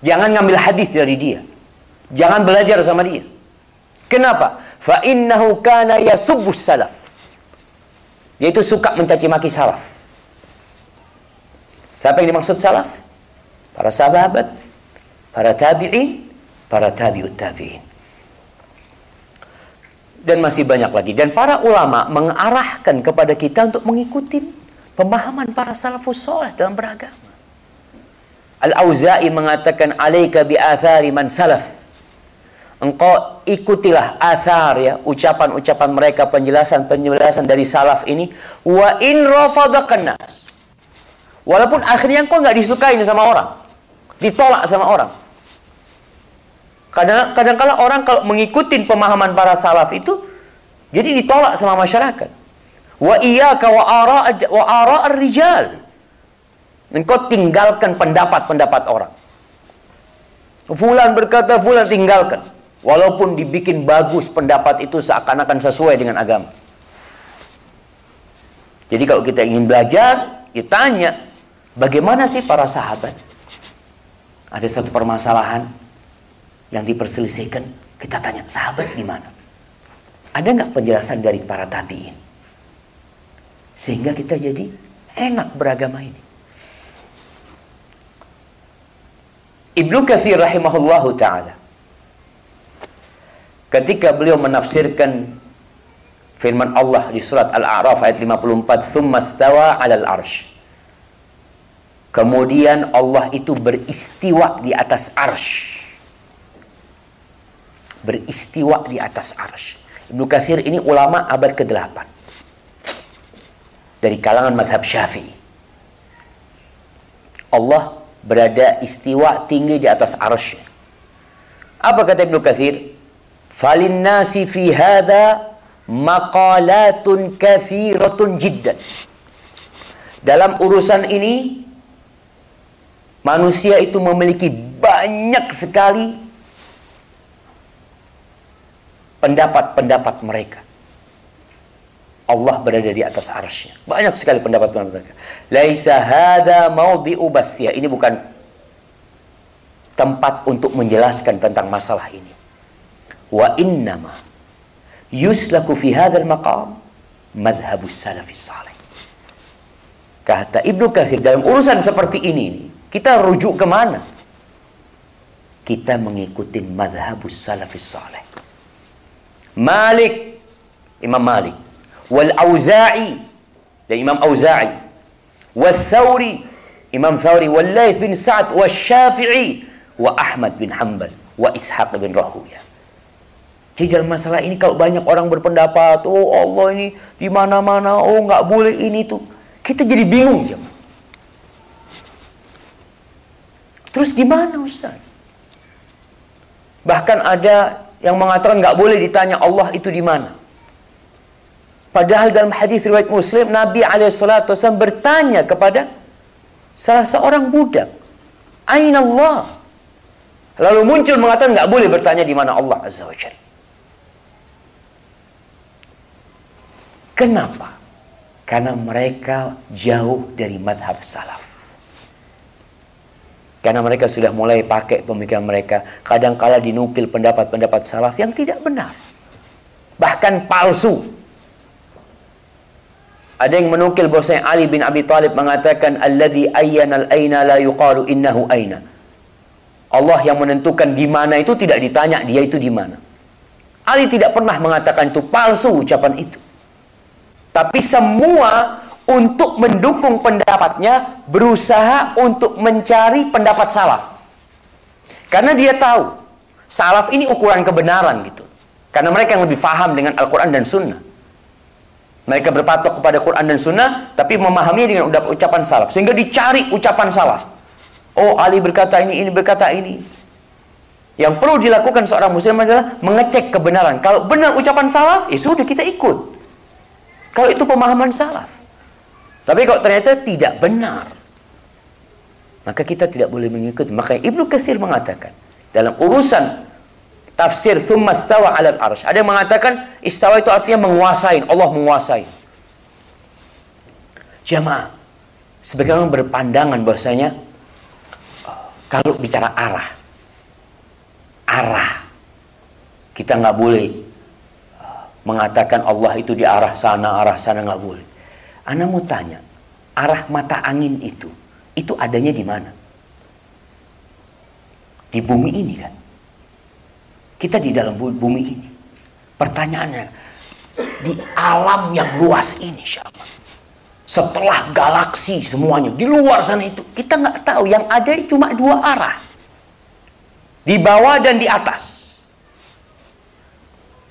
Jangan ngambil hadis dari dia. Jangan belajar sama dia. Kenapa? Fa innahu kana yasubbus salaf. Yaitu suka mencaci maki salaf. Siapa yang dimaksud salaf? Para sahabat, para tabi'in, para tabi'ut tabi'in. Dan masih banyak lagi. Dan para ulama mengarahkan kepada kita untuk mengikuti pemahaman para salafus soleh dalam beragama. Al-Auza'i mengatakan alaika bi athari man salaf engkau ikutilah athar ya ucapan-ucapan mereka penjelasan-penjelasan dari salaf ini wa in rafadakan nas walaupun akhirnya engkau nggak disukai sama orang ditolak sama orang kadang kadang kala orang kalau mengikuti pemahaman para salaf itu jadi ditolak sama masyarakat wa iyyaka wa ara wa ara rijal engkau tinggalkan pendapat-pendapat orang Fulan berkata, Fulan tinggalkan. Walaupun dibikin bagus pendapat itu seakan-akan sesuai dengan agama. Jadi kalau kita ingin belajar, kita tanya, bagaimana sih para sahabat? Ada satu permasalahan yang diperselisihkan, kita tanya, sahabat gimana? Ada nggak penjelasan dari para tabiin? Sehingga kita jadi enak beragama ini. Ibnu Katsir rahimahullahu taala ketika beliau menafsirkan firman Allah di surat Al-A'raf ayat 54 thumma stawa 'alal arsh kemudian Allah itu beristiwa di atas arsh beristiwa di atas arsh Ibnu Katsir ini ulama abad ke-8 dari kalangan madhab syafi'i Allah berada istiwa tinggi di atas arasy. Apa kata Ibnu Katsir? Falin nasi fi hadha maqalatun kathiratun jiddan. Dalam urusan ini manusia itu memiliki banyak sekali pendapat-pendapat mereka. Allah berada di atas arsy. Banyak sekali pendapat-pendapat mereka. Laisa hada maudhi'u bastia. Ini bukan tempat untuk menjelaskan tentang masalah ini. Wa innama yuslaku fi hadzal maqam madhhabus salafis salih. Kata Ibnu Katsir dalam urusan seperti ini kita rujuk ke mana? Kita mengikuti madhabus salafis salih. Malik Imam Malik. Wal Auza'i dan Imam Auza'i. Wal Thawri Imam Thawri. Wal Laith bin Sa'ad wal Syafi'i wa Ahmad bin Hanbal wa Ishaq bin Rahuya. Di dalam masalah ini kalau banyak orang berpendapat oh Allah ini di mana-mana oh nggak boleh ini tuh. Kita jadi bingung jemaah. Terus gimana Ustaz? Bahkan ada yang mengatakan nggak boleh ditanya Allah itu di mana Padahal dalam hadis riwayat Muslim Nabi alaihissalatu bertanya kepada salah seorang budak, "Aina Allah?" Lalu muncul mengatakan nggak boleh bertanya di mana Allah Azza wa Jalla. Kenapa? Karena mereka jauh dari madhab salaf. Karena mereka sudah mulai pakai pemikiran mereka. Kadang-kala dinukil pendapat-pendapat salaf yang tidak benar. Bahkan palsu. Ada yang menukil bahwasanya Ali bin Abi Thalib mengatakan alladzi ayyana al-aina la yuqalu innahu aina. Allah yang menentukan di mana itu tidak ditanya dia itu di mana. Ali tidak pernah mengatakan itu palsu ucapan itu. Tapi semua untuk mendukung pendapatnya berusaha untuk mencari pendapat salaf. Karena dia tahu salaf ini ukuran kebenaran gitu. Karena mereka yang lebih faham dengan Al-Quran dan Sunnah. Mereka berpatok kepada Quran dan Sunnah, tapi memahami dengan ucapan salaf. Sehingga dicari ucapan salaf. Oh, Ali berkata ini, ini berkata ini. Yang perlu dilakukan seorang muslim adalah mengecek kebenaran. Kalau benar ucapan salaf, ya sudah kita ikut. Kalau itu pemahaman salaf. Tapi kalau ternyata tidak benar, maka kita tidak boleh mengikuti. Maka Ibnu Katsir mengatakan, dalam urusan tafsir thumma stawa 'alal arsy. Ada yang mengatakan istawa itu artinya menguasai, Allah menguasai. Jamaah, sebagian orang berpandangan bahwasanya kalau bicara arah, arah kita nggak boleh uh, mengatakan Allah itu di arah sana, arah sana nggak boleh. Anda mau tanya, arah mata angin itu, itu adanya di mana? Di bumi ini kan? Kita di dalam bumi ini. Pertanyaannya, di alam yang luas ini siapa? Setelah galaksi semuanya, di luar sana itu, kita nggak tahu. Yang ada cuma dua arah. Di bawah dan di atas.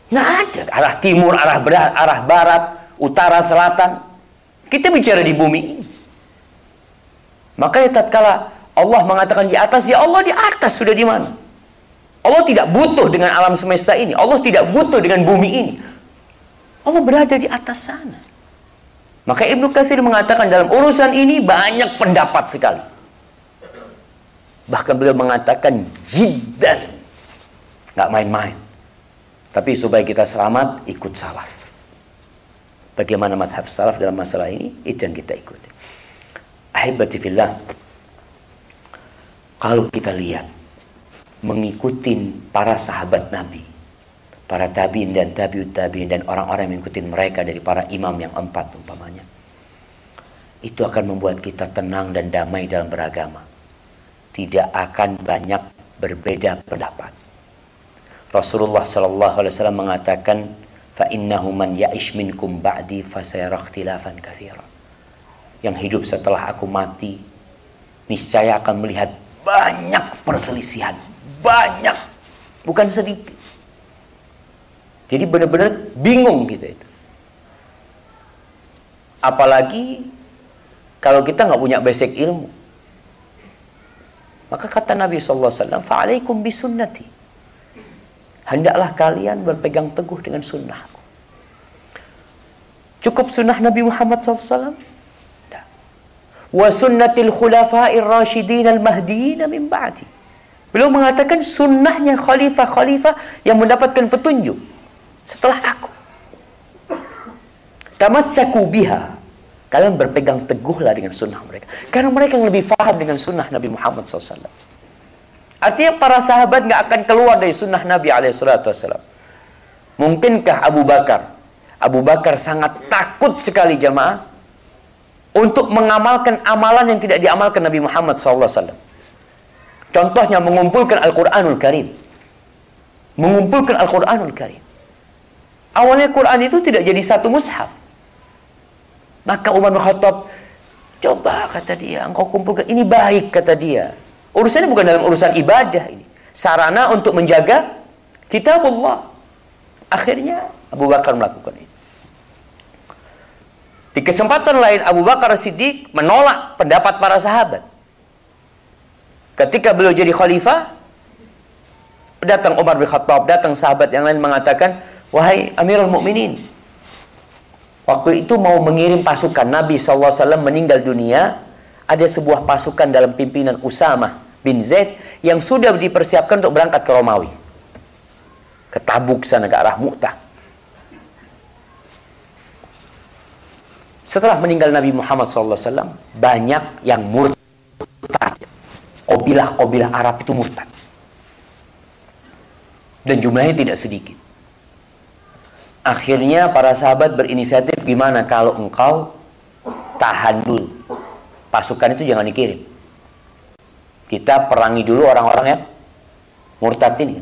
Nggak ada. Arah timur, arah arah barat, utara, selatan. Kita bicara di bumi ini. Makanya tatkala Allah mengatakan di atas, ya Allah di atas sudah di mana? Allah tidak butuh dengan alam semesta ini. Allah tidak butuh dengan bumi ini. Allah berada di atas sana. Maka Ibnu Katsir mengatakan dalam urusan ini banyak pendapat sekali. Bahkan beliau mengatakan jiddan. Nggak main-main. Tapi supaya kita selamat, ikut salaf. Bagaimana madhab salaf dalam masalah ini, itu yang kita ikuti. Ahibati fillah. Kalau kita lihat mengikuti para sahabat Nabi, para tabiin dan tabiut tabiin dan orang-orang yang mengikuti mereka dari para imam yang empat umpamanya. Itu akan membuat kita tenang dan damai dalam beragama. Tidak akan banyak berbeda pendapat. Rasulullah Shallallahu Alaihi Wasallam mengatakan, innahu man ya'ish minkum ba'di fasayara ikhtilafan katsira. Yang hidup setelah aku mati niscaya akan melihat banyak perselisihan, banyak, bukan sedikit. Jadi benar-benar bingung kita itu. Apalagi kalau kita nggak punya basic ilmu. Maka kata Nabi SAW, Fa'alaikum bisunnati. Hendaklah kalian berpegang teguh dengan sunnahku. Cukup sunnah Nabi Muhammad SAW? Tidak. Wa sunnatil khulafa'ir rasyidin al-mahdiyin min ba'di. Beliau mengatakan sunnahnya khalifah-khalifah yang mendapatkan petunjuk setelah aku. Tamassaku biha. Kalian berpegang teguhlah dengan sunnah mereka. Karena mereka yang lebih faham dengan sunnah Nabi Muhammad SAW. Artinya para sahabat nggak akan keluar dari sunnah Nabi SAW. Mungkinkah Abu Bakar? Abu Bakar sangat takut sekali jamaah untuk mengamalkan amalan yang tidak diamalkan Nabi Muhammad SAW. Contohnya mengumpulkan Al-Quranul Karim. Mengumpulkan Al-Quranul Karim. Awalnya Quran itu tidak jadi satu mushaf. Maka Umar Khattab, coba kata dia, engkau kumpulkan. Ini baik kata dia. Urusannya bukan dalam urusan ibadah ini. Sarana untuk menjaga kitabullah. Akhirnya Abu Bakar melakukan itu. Di kesempatan lain Abu Bakar Siddiq menolak pendapat para sahabat. Ketika beliau jadi khalifah, datang Umar bin Khattab, datang sahabat yang lain mengatakan, Wahai Amirul Mukminin, waktu itu mau mengirim pasukan Nabi SAW meninggal dunia, ada sebuah pasukan dalam pimpinan Usama bin Zaid yang sudah dipersiapkan untuk berangkat ke Romawi. Ke Tabuk sana ke arah Mu'tah. Setelah meninggal Nabi Muhammad SAW, banyak yang murtad. Kobilah-kobilah Arab itu murtad. Dan jumlahnya tidak sedikit. Akhirnya para sahabat berinisiatif gimana kalau engkau tahan dulu. Pasukan itu jangan dikirim. Kita perangi dulu orang-orang yang murtad ini.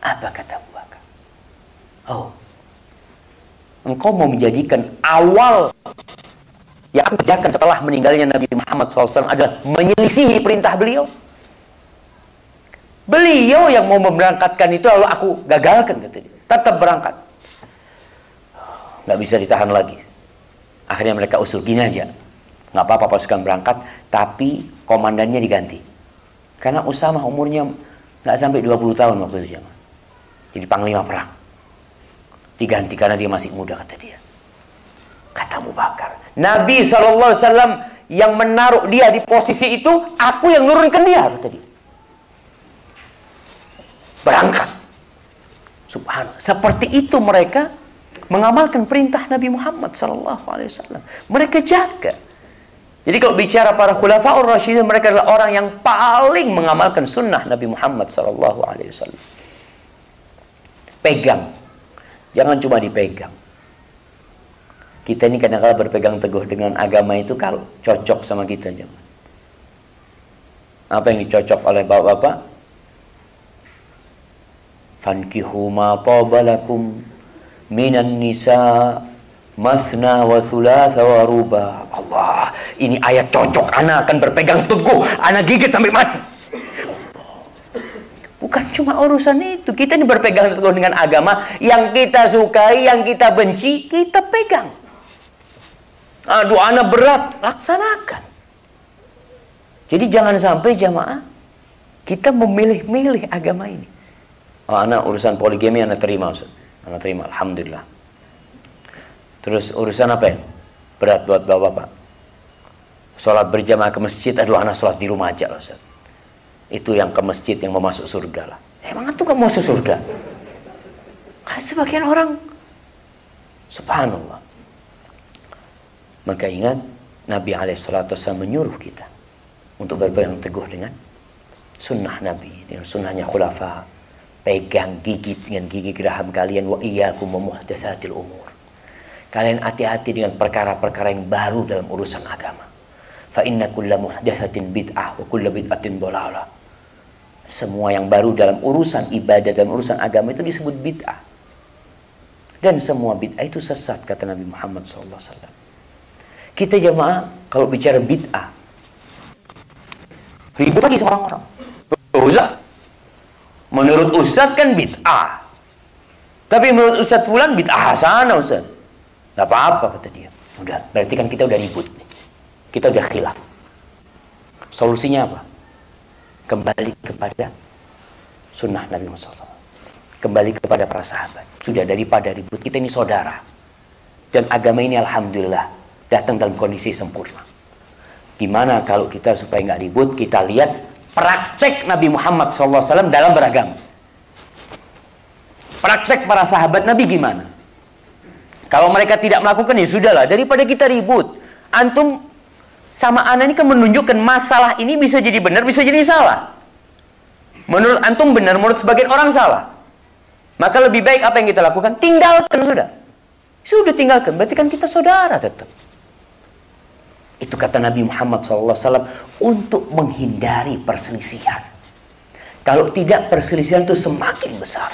Apa kata Abu Bakar? Oh, engkau mau menjadikan awal yang aku kerjakan setelah meninggalnya Nabi Muhammad SAW adalah menyelisihi perintah beliau. Beliau yang mau memberangkatkan itu lalu aku gagalkan kata dia. Tetap berangkat nggak bisa ditahan lagi. Akhirnya mereka usul gini aja, nggak apa-apa pasukan berangkat, tapi komandannya diganti. Karena Usama umurnya nggak sampai 20 tahun waktu itu zaman. Jadi panglima perang. Diganti karena dia masih muda kata dia. Kata Abu Bakar. Nabi SAW yang menaruh dia di posisi itu, aku yang nurunkan dia kata dia. Berangkat. Subhanallah. Seperti itu mereka mengamalkan perintah Nabi Muhammad wasallam. Mereka jaga. Jadi kalau bicara para khulafaur rasyidin mereka adalah orang yang paling mengamalkan sunnah Nabi Muhammad wasallam. Pegang. Jangan cuma dipegang. Kita ini kadang-kadang berpegang teguh dengan agama itu kalau cocok sama kita jangan. Apa yang dicocok oleh bapak-bapak? Fankihu ma tabalakum minan nisa masna wa thulatha wa ruba. Allah, ini ayat cocok. Anak akan berpegang teguh. Anak gigit sampai mati. Bukan cuma urusan itu. Kita ini berpegang teguh dengan agama. Yang kita sukai, yang kita benci, kita pegang. Aduh, anak berat. Laksanakan. Jadi jangan sampai jamaah kita memilih-milih agama ini. Oh, anak urusan poligami anak terima Ustaz. Anak terima, Alhamdulillah. Terus urusan apa ya? Berat buat bapak-bapak. Sholat berjamaah ke masjid, aduh anak sholat di rumah aja loh Ustaz. Itu yang ke masjid yang mau masuk surga lah. Emang itu gak mau masuk surga? Kan sebagian orang, subhanallah. Maka ingat, Nabi SAW menyuruh kita untuk berpegang teguh dengan sunnah Nabi, dengan sunnahnya khulafa, pegang gigit dengan gigi geraham kalian wa iyyakum muhdatsatil umur. Kalian hati-hati dengan perkara-perkara yang baru dalam urusan agama. Fa inna kulla muhdatsatin bid'ah wa kulla bid'atin dhalalah. Semua yang baru dalam urusan ibadah dan urusan agama itu disebut bid'ah. Dan semua bid'ah itu sesat kata Nabi Muhammad SAW. Kita jemaah kalau bicara bid'ah ribut lagi sama orang-orang. Ustaz, Menurut Ustadz kan bid'ah. Tapi menurut Ustaz Fulan bid'ah hasanah Ustaz. Gak apa-apa kata dia. Udah, berarti kan kita udah ribut. Kita udah khilaf. Solusinya apa? Kembali kepada sunnah Nabi Muhammad SAW. Kembali kepada para sahabat. Sudah daripada ribut, kita ini saudara. Dan agama ini Alhamdulillah datang dalam kondisi sempurna. Gimana kalau kita supaya nggak ribut, kita lihat praktek Nabi Muhammad SAW dalam beragama. Praktek para sahabat Nabi gimana? Kalau mereka tidak melakukan ya sudahlah, daripada kita ribut. Antum sama Ana ini kan menunjukkan masalah ini bisa jadi benar, bisa jadi salah. Menurut antum benar, menurut sebagian orang salah. Maka lebih baik apa yang kita lakukan? Tinggalkan sudah. Sudah tinggalkan, berarti kan kita saudara tetap. Itu kata Nabi Muhammad SAW untuk menghindari perselisihan. Kalau tidak perselisihan itu semakin besar.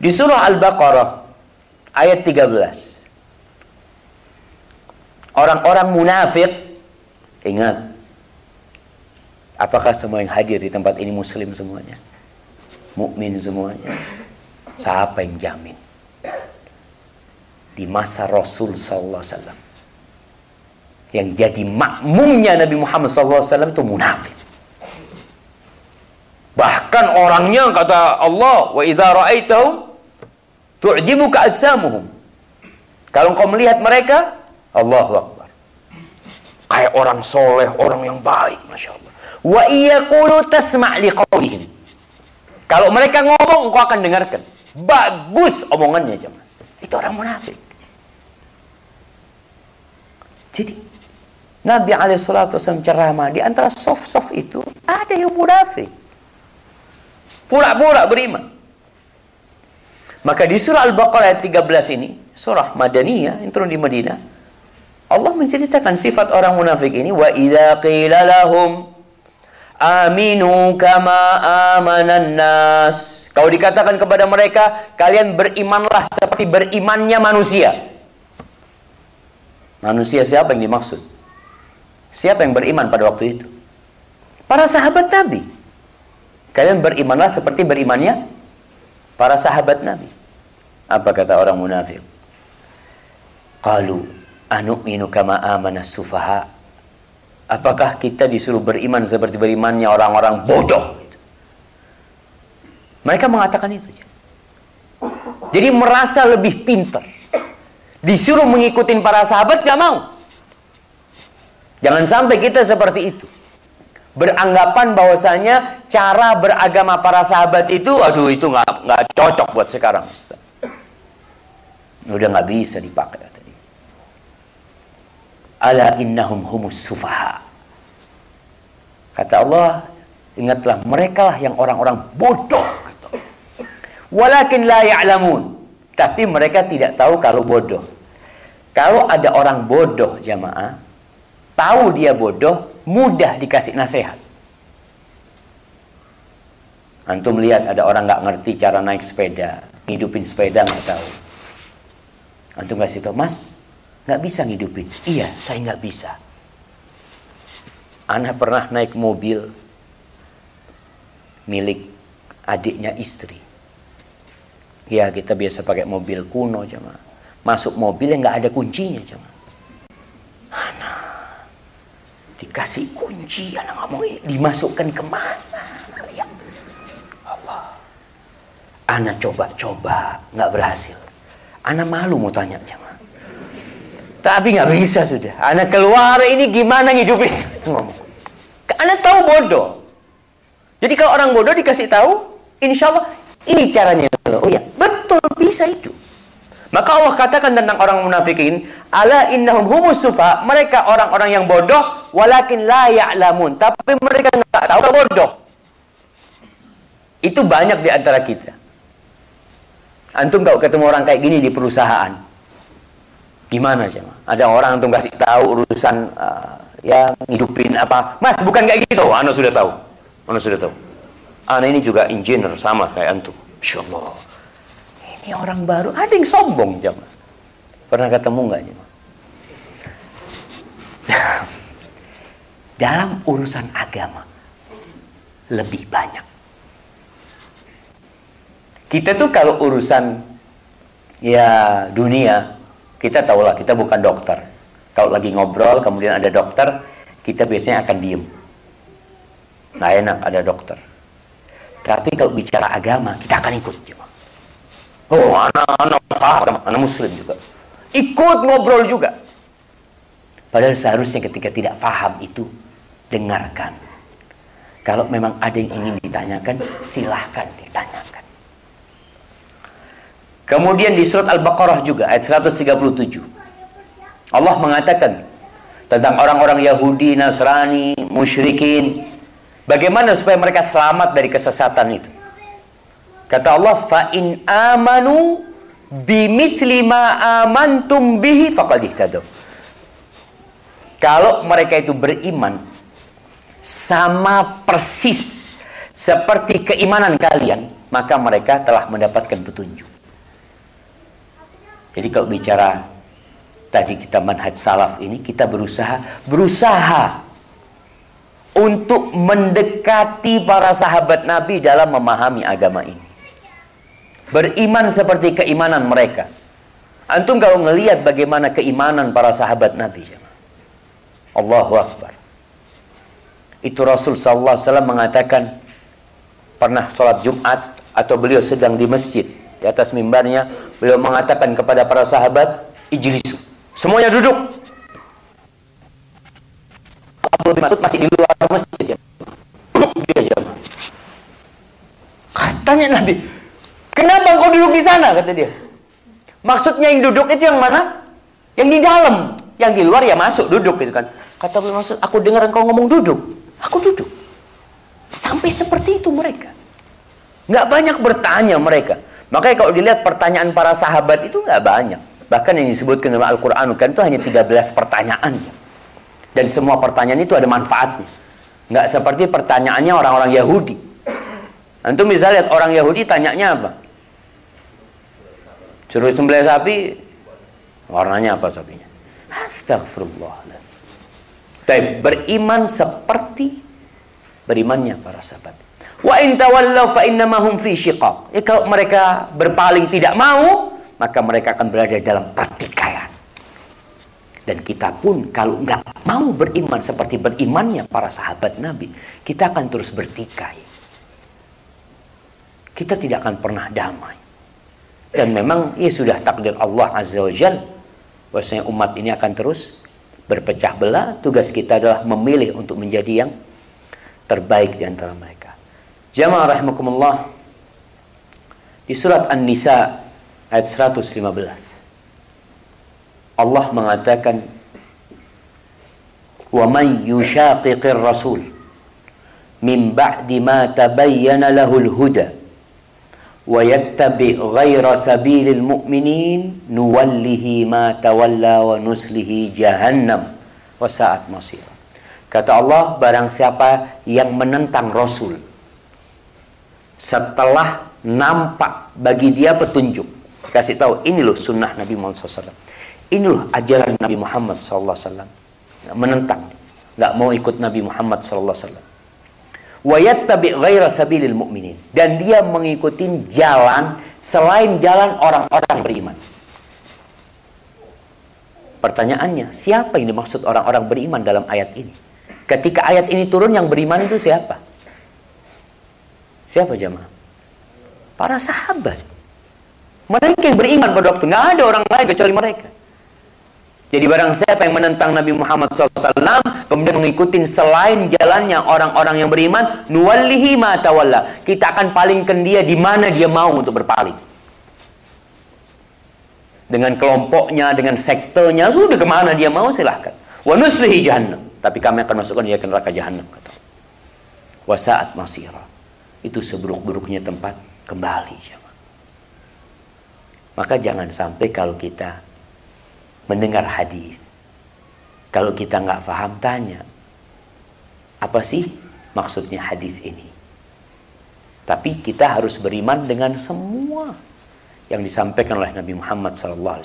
Di surah Al-Baqarah ayat 13. Orang-orang munafik ingat apakah semua yang hadir di tempat ini muslim semuanya? Mukmin semuanya. Siapa yang jamin? Di masa Rasul sallallahu alaihi wasallam yang jadi makmumnya Nabi Muhammad SAW itu munafik. Bahkan orangnya kata Allah, wa idza ra'aitahum tu'jibuka ajsamuhum. Kalau kau melihat mereka, Allahu Akbar. Kayak orang soleh, orang yang baik, Masya Allah. Wa iyaqulu tasma' liqawlihim. Kalau mereka ngomong, engkau akan dengarkan. Bagus omongannya, jemaah. Itu orang munafik. Jadi Nabi SAW ceramah di antara soft-soft itu ada yang munafik. Pura-pura beriman. Maka di surah Al-Baqarah ayat 13 ini, surah Madaniyah yang turun di Madinah, Allah menceritakan sifat orang munafik ini wa idza qila lahum aminu kama amanan nas. Kau dikatakan kepada mereka, kalian berimanlah seperti berimannya manusia. Manusia siapa yang dimaksud? Siapa yang beriman pada waktu itu? Para sahabat Nabi. Kalian berimanlah seperti berimannya para sahabat Nabi. Apa kata orang munafik? Qalu anu'minu kama amana sufaha. Apakah kita disuruh beriman seperti berimannya orang-orang bodoh? Mereka mengatakan itu. Jadi merasa lebih pintar. Disuruh mengikuti para sahabat gak mau. Jangan sampai kita seperti itu. Beranggapan bahwasanya cara beragama para sahabat itu, aduh itu nggak nggak cocok buat sekarang. Ustaz. Udah nggak bisa dipakai tadi. Ala innahum humus sufaha. Kata Allah, ingatlah mereka lah yang orang-orang bodoh. Walakin la ya'lamun. Tapi mereka tidak tahu kalau bodoh. Kalau ada orang bodoh jamaah, tahu dia bodoh, mudah dikasih nasihat. Antum lihat ada orang nggak ngerti cara naik sepeda, ngidupin sepeda nggak tahu. Antum kasih tahu, Mas, nggak bisa ngidupin. Iya, saya nggak bisa. Anak pernah naik mobil milik adiknya istri. Ya kita biasa pakai mobil kuno cuma Masuk mobil yang nggak ada kuncinya cuma. Anak dikasih kunci anak ngomong dimasukkan ke mana? Ya. Allah. Anak coba-coba nggak berhasil. Anak malu mau tanya jangan tapi nggak bisa sudah. Anak keluar ini gimana ngidupin? *laughs* Ngomong. Anak tahu bodoh. Jadi kalau orang bodoh dikasih tahu insya Allah ini caranya. Oh ya betul bisa itu maka Allah katakan tentang orang munafikin, ala innahum humus sufa, mereka orang-orang yang bodoh, walakin la ya'lamun, tapi mereka enggak tahu bodoh. Itu banyak di antara kita. Antum kalau ketemu orang kayak gini di perusahaan, gimana sih? Ada orang antum kasih tahu urusan uh, ya ngidupin apa? Mas, bukan kayak gitu. Anda sudah tahu. Anda sudah tahu. Anda ini juga engineer sama kayak antum. Insyaallah ini orang baru. Ada yang sombong jemaah. Pernah ketemu nggak? *laughs* Dalam urusan agama lebih banyak. Kita tuh kalau urusan ya dunia, kita tahulah kita bukan dokter. Kalau lagi ngobrol kemudian ada dokter, kita biasanya akan diem. Nggak enak ada dokter. Tapi kalau bicara agama, kita akan ikut. Oh, anak-anak paham, anak muslim juga. Ikut ngobrol juga. Padahal seharusnya ketika tidak paham itu, dengarkan. Kalau memang ada yang ingin ditanyakan, silahkan ditanyakan. Kemudian di surat Al-Baqarah juga ayat 137. Allah mengatakan tentang orang-orang Yahudi, Nasrani, musyrikin. Bagaimana supaya mereka selamat dari kesesatan itu? Kata Allah, "Fa in amanu bimithli ma amantum bihi faqad ihtadaw." Kalau mereka itu beriman sama persis seperti keimanan kalian, maka mereka telah mendapatkan petunjuk. Jadi kalau bicara tadi kita manhaj salaf ini kita berusaha berusaha untuk mendekati para sahabat Nabi dalam memahami agama ini. Beriman seperti keimanan mereka. Antum kalau ngelihat bagaimana keimanan para sahabat Nabi, Allahu Akbar. Itu Rasul sallallahu alaihi wasallam mengatakan pernah sholat Jumat atau beliau sedang di masjid di atas mimbarnya beliau mengatakan kepada para sahabat ijlisu semuanya duduk Abu Mas'ud masih di luar masjid ya duduk dia aja katanya Nabi kenapa engkau duduk di sana? Kata dia. Maksudnya yang duduk itu yang mana? Yang di dalam. Yang di luar ya masuk duduk gitu kan. Kata Abu Mas'ud aku dengar engkau ngomong duduk. Aku duduk. Sampai seperti itu mereka. Nggak banyak bertanya mereka. Makanya kalau dilihat pertanyaan para sahabat itu nggak banyak. Bahkan yang disebutkan dalam Al-Quran kan itu hanya 13 pertanyaan. Dan semua pertanyaan itu ada manfaatnya. Nggak seperti pertanyaannya orang-orang Yahudi. Antum bisa lihat orang Yahudi tanyanya apa? Suruh sembelih sapi, warnanya apa sapinya? Astagfirullah. Tapi beriman seperti berimannya para sahabat. Wa in tawallaw fa innamahum fi syiqaq. Ya, kalau mereka berpaling tidak mau, maka mereka akan berada dalam pertikaian. Dan kita pun kalau nggak mau beriman seperti berimannya para sahabat Nabi, kita akan terus bertikai. Kita tidak akan pernah damai. Dan memang ya sudah takdir Allah Azza wa Jal bahwasanya umat ini akan terus berpecah belah. Tugas kita adalah memilih untuk menjadi yang terbaik di antara mereka. Jamaah rahimakumullah di surat An-Nisa ayat 115 Allah mengatakan wa man yushaqiqir rasul min ba'di ma tabayyana lahul huda sabilil mu'minin nuwallihi ma tawalla wa nuslihi jahannam wa sa'at masir kata Allah barang siapa yang menentang rasul setelah nampak bagi dia petunjuk kasih tahu ini loh sunnah Nabi Muhammad SAW ini loh ajaran Nabi Muhammad SAW menentang nggak mau ikut Nabi Muhammad SAW ghaira sabilil mu'minin dan dia mengikuti jalan selain jalan orang-orang beriman pertanyaannya siapa yang dimaksud orang-orang beriman dalam ayat ini ketika ayat ini turun yang beriman itu siapa Siapa jemaah? Para sahabat. Mereka yang beriman pada waktu. Nggak ada orang lain kecuali mereka. Jadi barang siapa yang menentang Nabi Muhammad SAW, kemudian mengikuti selain jalannya orang-orang yang beriman, nuwallihi ma tawalla. Kita akan palingkan dia di mana dia mau untuk berpaling. Dengan kelompoknya, dengan sektenya, sudah ke mana dia mau silahkan. Wa nuslihi jahannam. Tapi kami akan masukkan dia ke neraka jahannam. Kata. Wa sa'at masirah itu seburuk-buruknya tempat kembali. Maka jangan sampai kalau kita mendengar hadis, kalau kita nggak paham tanya, apa sih maksudnya hadis ini? Tapi kita harus beriman dengan semua yang disampaikan oleh Nabi Muhammad SAW.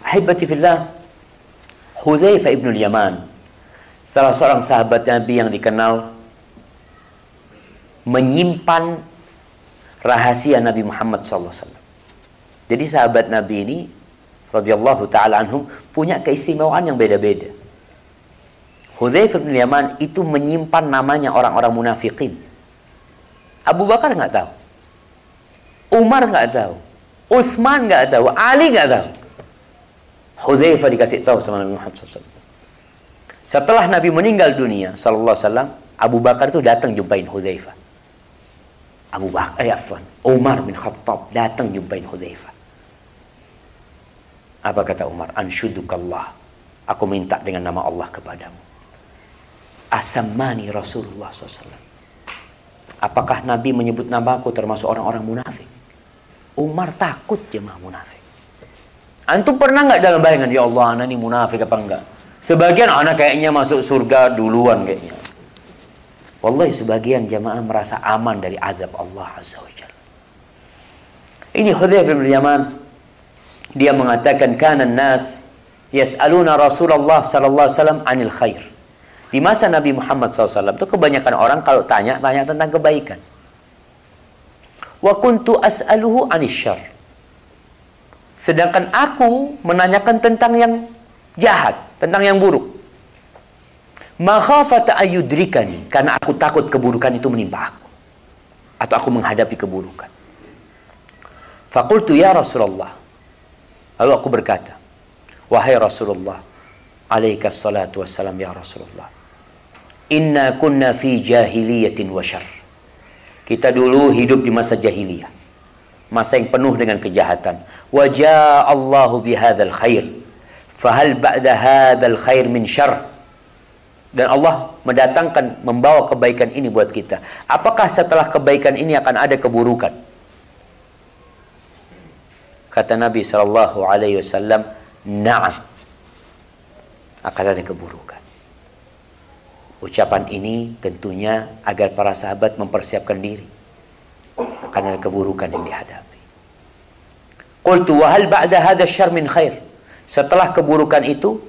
Ahibati fillah, Hudzaifah ibn Yaman, salah seorang sahabat Nabi yang dikenal menyimpan rahasia Nabi Muhammad SAW. Jadi sahabat Nabi ini radhiyallahu taala anhum punya keistimewaan yang beda-beda. Hudzaifah bin Yaman itu menyimpan namanya orang-orang munafikin. Abu Bakar nggak tahu. Umar nggak tahu. Utsman nggak tahu. Ali nggak tahu. Hudzaifah dikasih tahu sama Nabi Muhammad SAW. Setelah Nabi meninggal dunia, Sallallahu Alaihi Abu Bakar itu datang jumpain Hudzaifah. Abu Bakar, eh afwan, Umar bin Khattab datang jumpain Hudzaifah. Apa kata Umar? Anshudukallah. Aku minta dengan nama Allah kepadamu. Asamani Rasulullah SAW. Apakah Nabi menyebut nama aku termasuk orang-orang munafik? Umar takut jemaah munafik. Antum pernah nggak dalam bayangan ya Allah anak ini munafik apa enggak? Sebagian anak kayaknya masuk surga duluan kayaknya. Wallahi sebagian jamaah merasa aman dari adab Allah Azza wa Jalla. Ini Hudzaifah bin Yaman dia mengatakan kana nas yas'aluna Rasulullah sallallahu alaihi wasallam anil khair. Di masa Nabi Muhammad SAW itu kebanyakan orang kalau tanya tanya tentang kebaikan. Wa kuntu as'aluhu anis syar. Sedangkan aku menanyakan tentang yang jahat, tentang yang buruk. Makhafata ayudrikani karena aku takut keburukan itu menimpa aku atau aku menghadapi keburukan. Fakultu ya Rasulullah. Lalu aku berkata, wahai Rasulullah, alaika salatu wassalam ya Rasulullah. Inna kunna fi jahiliyatin wa. Kita dulu hidup di masa jahiliyah. Masa yang penuh dengan kejahatan. Wajah Allahu bihadzal khair. Fahal ba'da hadzal khair min syar? dan Allah mendatangkan membawa kebaikan ini buat kita. Apakah setelah kebaikan ini akan ada keburukan? Kata Nabi Shallallahu Alaihi Wasallam, "Naam, akan ada keburukan." Ucapan ini tentunya agar para sahabat mempersiapkan diri akan ada keburukan yang dihadapi. Qultu wa hal ba'da hadha syar min khair? Setelah keburukan itu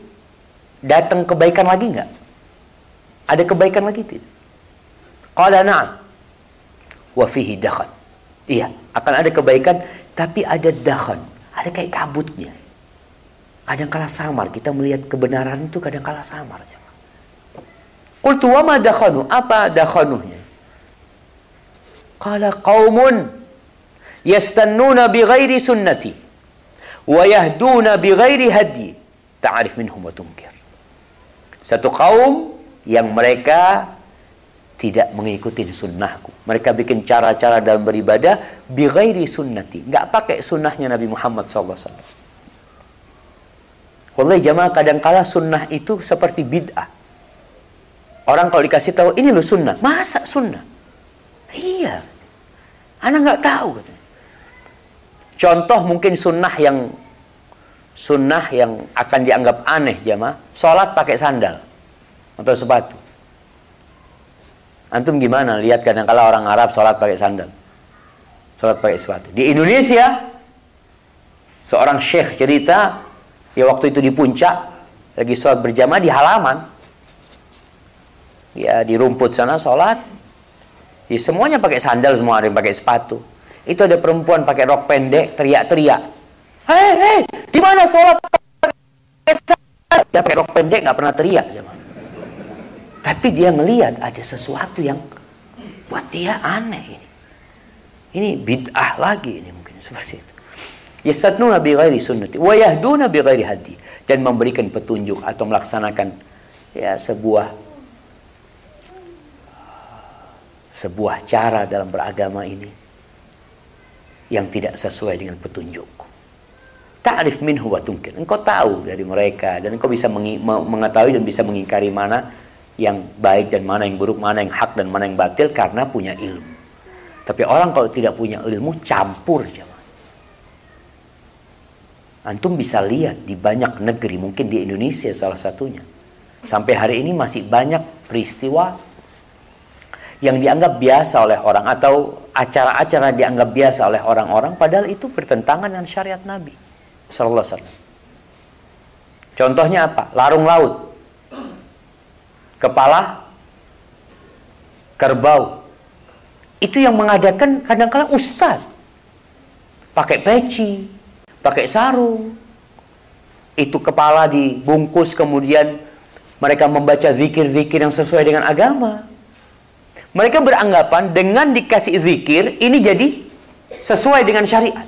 datang kebaikan lagi enggak? Ada kebaikan lagi tidak? Qala na'am. Wa fihi dakhan. Iya, akan ada kebaikan tapi ada dakhan. Ada kayak kabutnya. Kadang kala samar, kita melihat kebenaran itu kadang kala samar. Qultu wa ma dakhanu? Apa dakhanuhnya? Qala qaumun yastannuna bi ghairi sunnati wa yahduna bi ghairi hadi ta'rif minhum wa tunkir. Satu kaum yang mereka tidak mengikuti sunnahku. Mereka bikin cara-cara dalam beribadah bighairi sunnati. Nggak pakai sunnahnya Nabi Muhammad SAW. Wallahi jamaah kadangkala sunnah itu seperti bid'ah. Orang kalau dikasih tahu ini loh sunnah. Masa sunnah? Iya. Anak nggak tahu. Contoh mungkin sunnah yang sunnah yang akan dianggap aneh jamaah. Sholat pakai sandal atau sepatu. Antum gimana lihat kadang kala orang Arab sholat pakai sandal, sholat pakai sepatu. Di Indonesia, seorang syekh cerita, ya waktu itu di puncak, lagi sholat berjamaah di halaman, ya di rumput sana sholat, ya semuanya pakai sandal, semua ada yang pakai sepatu. Itu ada perempuan pakai rok pendek, teriak-teriak. Hei, hei, gimana sholat pakai sandal? Dia pakai rok pendek, nggak pernah teriak. Tapi dia melihat ada sesuatu yang buat dia aneh ini. Ini bid'ah lagi ini mungkin seperti itu. Yastatnuna bi ghairi sunnati wa yahduna bi ghairi hadi dan memberikan petunjuk atau melaksanakan ya sebuah sebuah cara dalam beragama ini yang tidak sesuai dengan petunjuk. Ta'rif minhu wa tunkir. Engkau tahu dari mereka dan engkau bisa mengetahui dan bisa mengingkari mana yang baik dan mana yang buruk, mana yang hak dan mana yang batil karena punya ilmu. Tapi orang kalau tidak punya ilmu campur aja. Antum bisa lihat di banyak negeri, mungkin di Indonesia salah satunya. Sampai hari ini masih banyak peristiwa yang dianggap biasa oleh orang atau acara-acara dianggap biasa oleh orang-orang padahal itu bertentangan dengan syariat Nabi sallallahu alaihi wasallam. Contohnya apa? Larung laut kepala kerbau itu yang mengadakan kadang-kala ustaz. Pakai peci, pakai sarung. Itu kepala dibungkus kemudian mereka membaca zikir-zikir yang sesuai dengan agama. Mereka beranggapan dengan dikasih zikir ini jadi sesuai dengan syariat.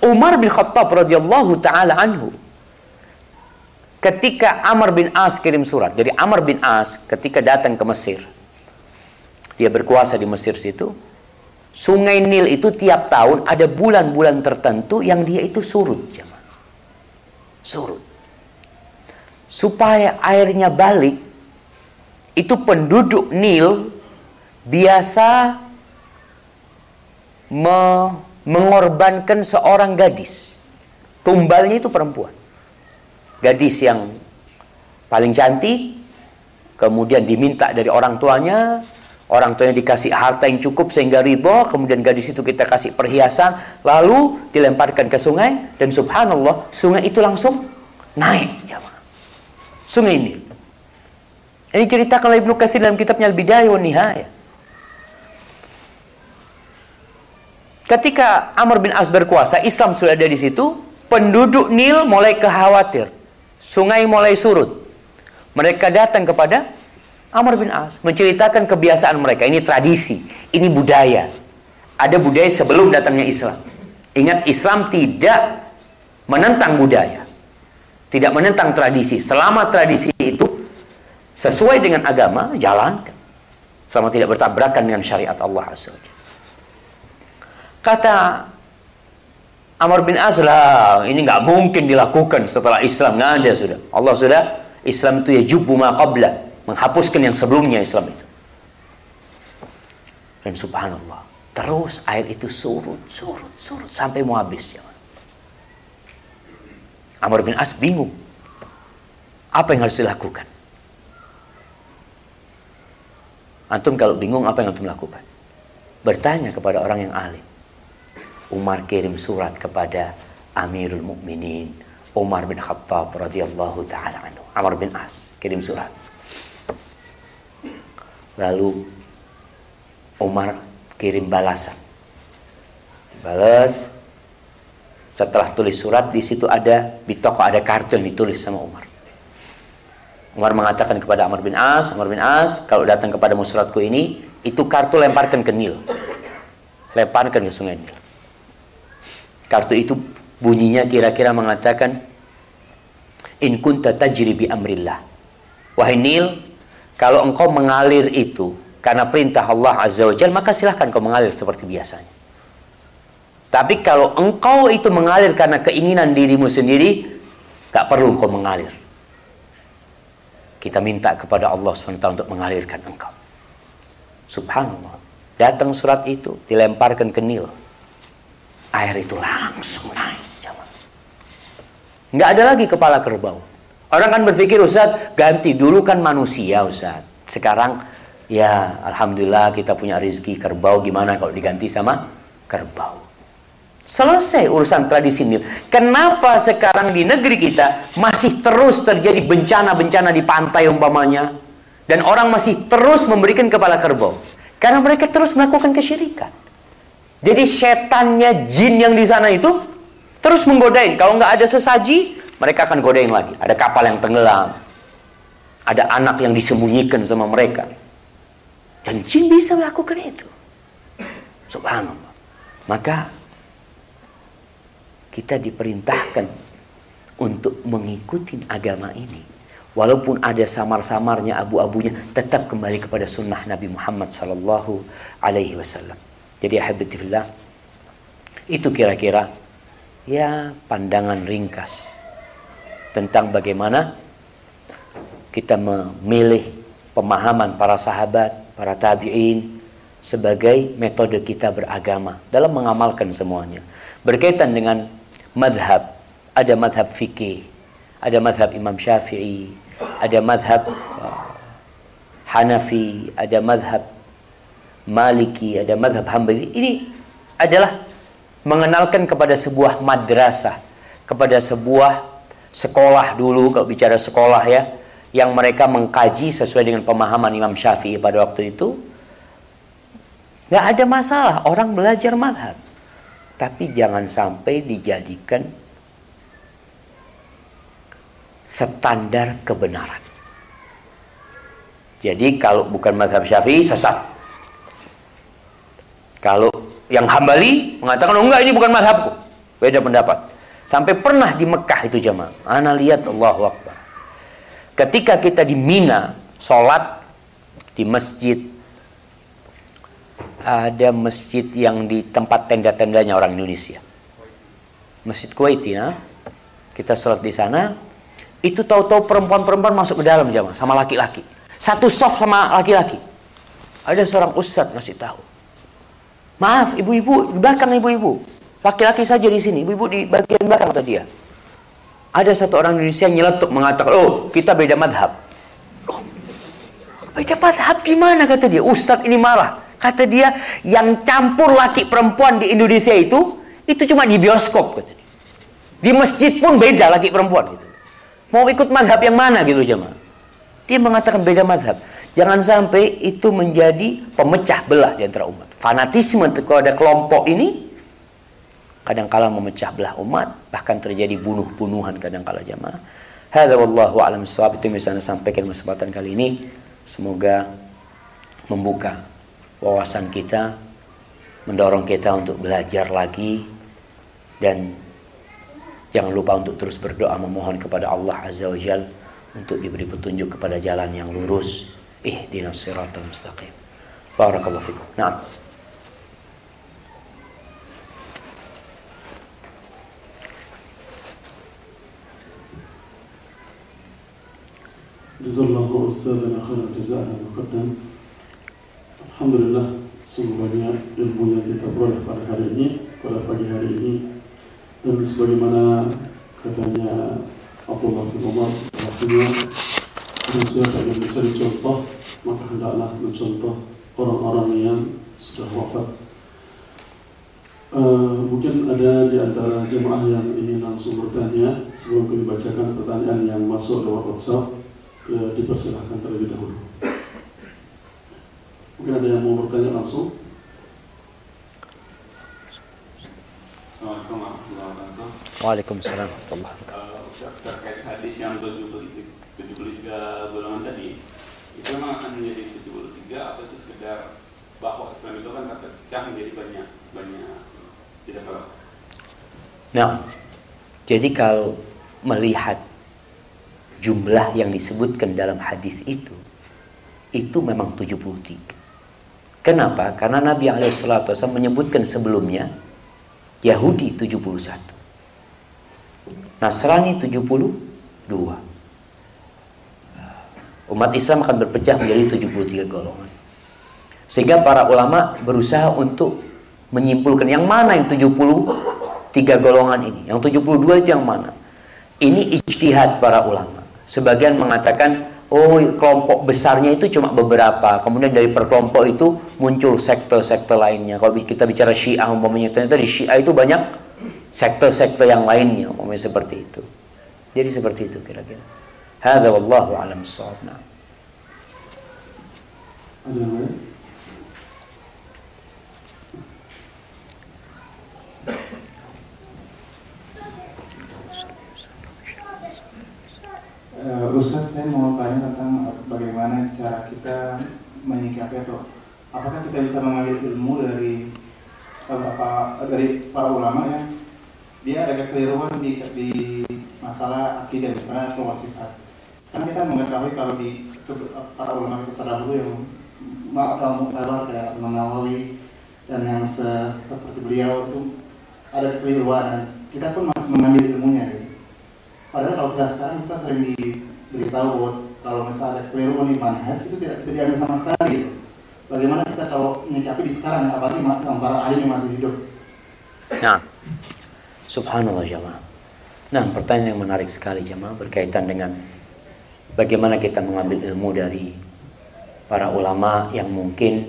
Umar bin Khattab radhiyallahu taala anhu ketika Amr bin As kirim surat. Jadi Amr bin As ketika datang ke Mesir dia berkuasa di Mesir situ. Sungai Nil itu tiap tahun ada bulan-bulan tertentu yang dia itu surut. Surut. Supaya airnya balik, itu penduduk Nil biasa me mengorbankan seorang gadis. Tumbalnya itu perempuan. Gadis yang paling cantik, kemudian diminta dari orang tuanya, Orang tuanya dikasih harta yang cukup sehingga ridho, kemudian gadis itu kita kasih perhiasan, lalu dilemparkan ke sungai, dan subhanallah, sungai itu langsung naik. Sungai ini. Ini cerita kalau Ibnu Katsir dalam kitabnya Al-Bidayah wa Nihayah. Ketika Amr bin As berkuasa, Islam sudah ada di situ, penduduk Nil mulai khawatir. Sungai mulai surut. Mereka datang kepada Amr bin As menceritakan kebiasaan mereka. Ini tradisi, ini budaya. Ada budaya sebelum datangnya Islam. Ingat Islam tidak menentang budaya. Tidak menentang tradisi. Selama tradisi itu sesuai dengan agama, jalankan. Selama tidak bertabrakan dengan syariat Allah Azza Kata Amr bin As lah, ini nggak mungkin dilakukan setelah Islam. Nggak ada sudah. Allah sudah, Islam itu ya jubu qabla menghapuskan yang sebelumnya Islam itu. Dan subhanallah, terus air itu surut, surut, surut sampai mau habis. Ya. Amr bin As bingung. Apa yang harus dilakukan? Antum kalau bingung apa yang antum lakukan? Bertanya kepada orang yang alim. Umar kirim surat kepada Amirul Mukminin Umar bin Khattab radhiyallahu taala anhu. Amr bin As kirim surat. Lalu Umar kirim balasan. Balas. Setelah tulis surat di situ ada di toko ada kartu yang ditulis sama Umar. Umar mengatakan kepada Amr bin As, Amr bin As, kalau datang kepada suratku ini, itu kartu lemparkan ke Nil. Lemparkan ke sungai Nil. Kartu itu bunyinya kira-kira mengatakan, In kunta tajri bi amrillah. Wahai Nil, kalau engkau mengalir itu karena perintah Allah Azza wa Jalla, maka silahkan kau mengalir seperti biasanya. Tapi kalau engkau itu mengalir karena keinginan dirimu sendiri, gak perlu engkau mengalir. Kita minta kepada Allah SWT untuk mengalirkan engkau. Subhanallah. Datang surat itu, dilemparkan ke Nil. Air itu langsung naik. Nggak ada lagi kepala kerbau. Orang kan berpikir Ustaz ganti dulu kan manusia Ustaz. Sekarang ya Alhamdulillah kita punya rezeki kerbau gimana kalau diganti sama kerbau. Selesai urusan tradisi ini. Kenapa sekarang di negeri kita masih terus terjadi bencana-bencana di pantai umpamanya. Dan orang masih terus memberikan kepala kerbau. Karena mereka terus melakukan kesyirikan. Jadi setannya jin yang di sana itu terus menggodain. Kalau nggak ada sesaji, mereka akan godain lagi. Ada kapal yang tenggelam. Ada anak yang disembunyikan sama mereka. Dan jin bisa melakukan itu. Subhanallah. Maka kita diperintahkan untuk mengikuti agama ini. Walaupun ada samar-samarnya abu-abunya, tetap kembali kepada sunnah Nabi Muhammad sallallahu alaihi wasallam. Jadi habibillah itu kira-kira ya pandangan ringkas tentang bagaimana kita memilih pemahaman para sahabat, para tabi'in sebagai metode kita beragama dalam mengamalkan semuanya. Berkaitan dengan madhab, ada madhab fikih, ada madhab Imam Syafi'i, ada madhab uh, Hanafi, ada madhab Maliki, ada madhab Hambali. Ini adalah mengenalkan kepada sebuah madrasah, kepada sebuah sekolah dulu kalau bicara sekolah ya yang mereka mengkaji sesuai dengan pemahaman Imam Syafi'i pada waktu itu Nggak ada masalah orang belajar madhab. Tapi jangan sampai dijadikan standar kebenaran. Jadi kalau bukan madhab syafi'i sesat. Kalau yang hambali mengatakan oh enggak ini bukan madhabku. Beda pendapat. Sampai pernah di Mekah itu jemaah. Ana lihat Allahu Akbar. Ketika kita di Mina sholat di masjid ada masjid yang di tempat tenda-tendanya orang Indonesia. Masjid Kuwait ya. Kita sholat di sana. Itu tahu-tahu perempuan-perempuan masuk ke dalam jamaah sama laki-laki. Satu soft sama laki-laki. Ada seorang ustadz ngasih tahu. Maaf, ibu-ibu di belakang ibu-ibu. Laki-laki saja di sini, ibu-ibu di bagian belakang kata dia. Ada satu orang Indonesia nyeletuk mengatakan, oh kita beda madhab. Oh, beda madhab gimana kata dia? Ustadz ini marah. Kata dia, yang campur laki perempuan di Indonesia itu, itu cuma di bioskop. Kata dia. Di masjid pun beda laki perempuan. Gitu. Mau ikut madhab yang mana gitu jemaah. Dia mengatakan beda madhab. Jangan sampai itu menjadi pemecah belah di antara umat. Fanatisme kalau ada kelompok ini, kadang-kala memecah belah umat, bahkan terjadi bunuh-bunuhan kadang-kala jemaah. Hadza wallahu a'lam itu yang bisa saya sampaikan kesempatan kali ini. Semoga membuka wawasan kita, mendorong kita untuk belajar lagi dan jangan lupa untuk terus berdoa memohon kepada Allah Azza wa Jal untuk diberi petunjuk kepada jalan yang lurus. Ihdinas siratal mustaqim. Barakallahu fikum. Naam. Jazakallahu Ustazana khairan jazaa dan Alhamdulillah sungguh banyak ilmu yang kita peroleh pada hari ini, pada pagi hari ini dan sebagaimana katanya Abdullah bin Umar bahasanya dan siapa yang mencari contoh maka hendaklah mencontoh orang-orang yang sudah wafat Uh, mungkin ada di antara jemaah yang ingin langsung bertanya sebelum kami bacakan pertanyaan yang masuk lewat WhatsApp ya, dipersilahkan terlebih dahulu. Mungkin ada yang mau bertanya langsung? Assalamualaikum warahmatullahi wabarakatuh. Waalaikumsalam warahmatullahi wabarakatuh. Terkait hadis yang 73 golongan tadi, itu memang akan menjadi 73 atau itu sekedar bahwa Islam itu kan terpecah menjadi banyak banyak bisa kalau. Nah, jadi kalau melihat jumlah yang disebutkan dalam hadis itu, itu memang 73. Kenapa? Karena Nabi SAW menyebutkan sebelumnya Yahudi 71. Nasrani 72. Umat Islam akan berpecah menjadi 73 golongan. Sehingga para ulama berusaha untuk menyimpulkan yang mana yang 73 golongan ini. Yang 72 itu yang mana? Ini ijtihad para ulama. Sebagian mengatakan oh kelompok besarnya itu cuma beberapa kemudian dari per kelompok itu muncul sektor-sektor lainnya kalau kita bicara syiah umpamanya ternyata di syiah itu banyak sektor-sektor yang lainnya umpamanya seperti itu jadi seperti itu kira-kira alam ada yang lain? Uh, Ustaz, saya mau tanya tentang bagaimana cara kita menyikapi atau apakah kita bisa mengambil ilmu dari beberapa dari para ulama yang dia ada kekeliruan di, di masalah akidah misalnya atau wasiat. Karena kita mengetahui kalau di para ulama kita terdahulu yang muktabar kayak Imam Nawawi dan yang se, seperti beliau itu ada kekeliruan dan kita pun masih mengambil ilmunya gitu. Padahal kalau kita sekarang kita sering diberitahu bahwa kalau misalnya ada keliru di manhaj itu tidak bisa diambil sama sekali. Gitu. Bagaimana kita kalau menyikapi di sekarang apalagi yang para alim yang masih hidup? Nah, subhanallah jamaah. Nah, pertanyaan yang menarik sekali jamaah berkaitan dengan bagaimana kita mengambil ilmu dari para ulama yang mungkin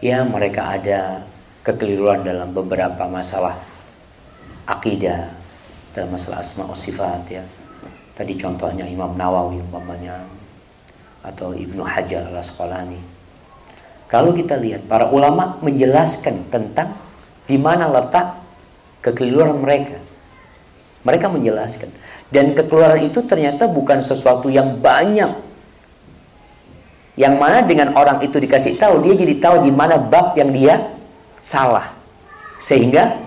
ya mereka ada kekeliruan dalam beberapa masalah akidah dalam masalah asma sifat ya. Tadi contohnya Imam Nawawi umpamanya atau Ibnu Hajar al Asqalani. Kalau kita lihat para ulama menjelaskan tentang di mana letak kekeliruan mereka. Mereka menjelaskan dan kekeluaran itu ternyata bukan sesuatu yang banyak. Yang mana dengan orang itu dikasih tahu, dia jadi tahu di mana bab yang dia salah. Sehingga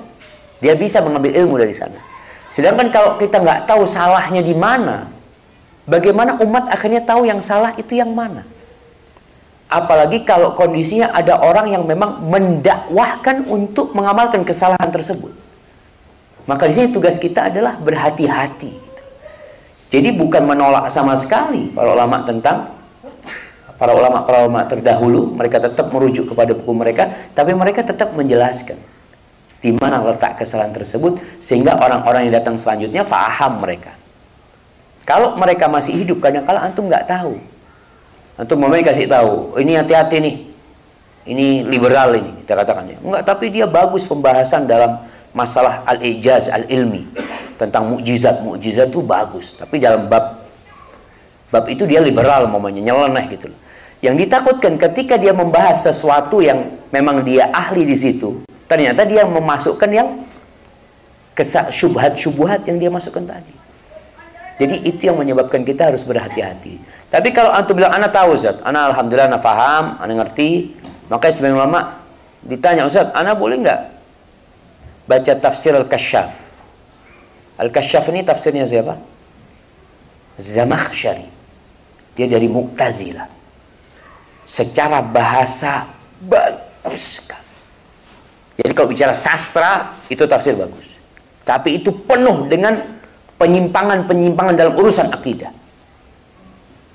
dia bisa mengambil ilmu dari sana. Sedangkan kalau kita nggak tahu salahnya di mana, bagaimana umat akhirnya tahu yang salah itu yang mana? Apalagi kalau kondisinya ada orang yang memang mendakwahkan untuk mengamalkan kesalahan tersebut. Maka di sini tugas kita adalah berhati-hati. Jadi bukan menolak sama sekali para ulama tentang para ulama para ulama terdahulu, mereka tetap merujuk kepada buku mereka, tapi mereka tetap menjelaskan di mana letak kesalahan tersebut sehingga orang-orang yang datang selanjutnya faham mereka. Kalau mereka masih hidup kadang kala antum nggak tahu. Antum mau kasih tahu, ini hati-hati nih. Ini liberal ini kita katakan ya. Enggak, tapi dia bagus pembahasan dalam masalah al-ijaz al-ilmi tentang mukjizat. Mukjizat itu bagus, tapi dalam bab bab itu dia liberal momennya nyeleneh gitu. Yang ditakutkan ketika dia membahas sesuatu yang memang dia ahli di situ, Ternyata dia memasukkan yang syubhat-syubhat yang dia masukkan tadi. Jadi itu yang menyebabkan kita harus berhati-hati. Tapi kalau antum bilang anak tahu Ustaz, anak alhamdulillah anak faham, anak ngerti, maka sebagian ulama ditanya Ustaz, anak boleh nggak baca tafsir Al-Kasyaf? Al-Kasyaf ini tafsirnya siapa? Zamakhsyari. Dia dari Mu'tazilah. Secara bahasa bagus sekali. Jadi kalau bicara sastra itu tafsir bagus. Tapi itu penuh dengan penyimpangan-penyimpangan dalam urusan akidah.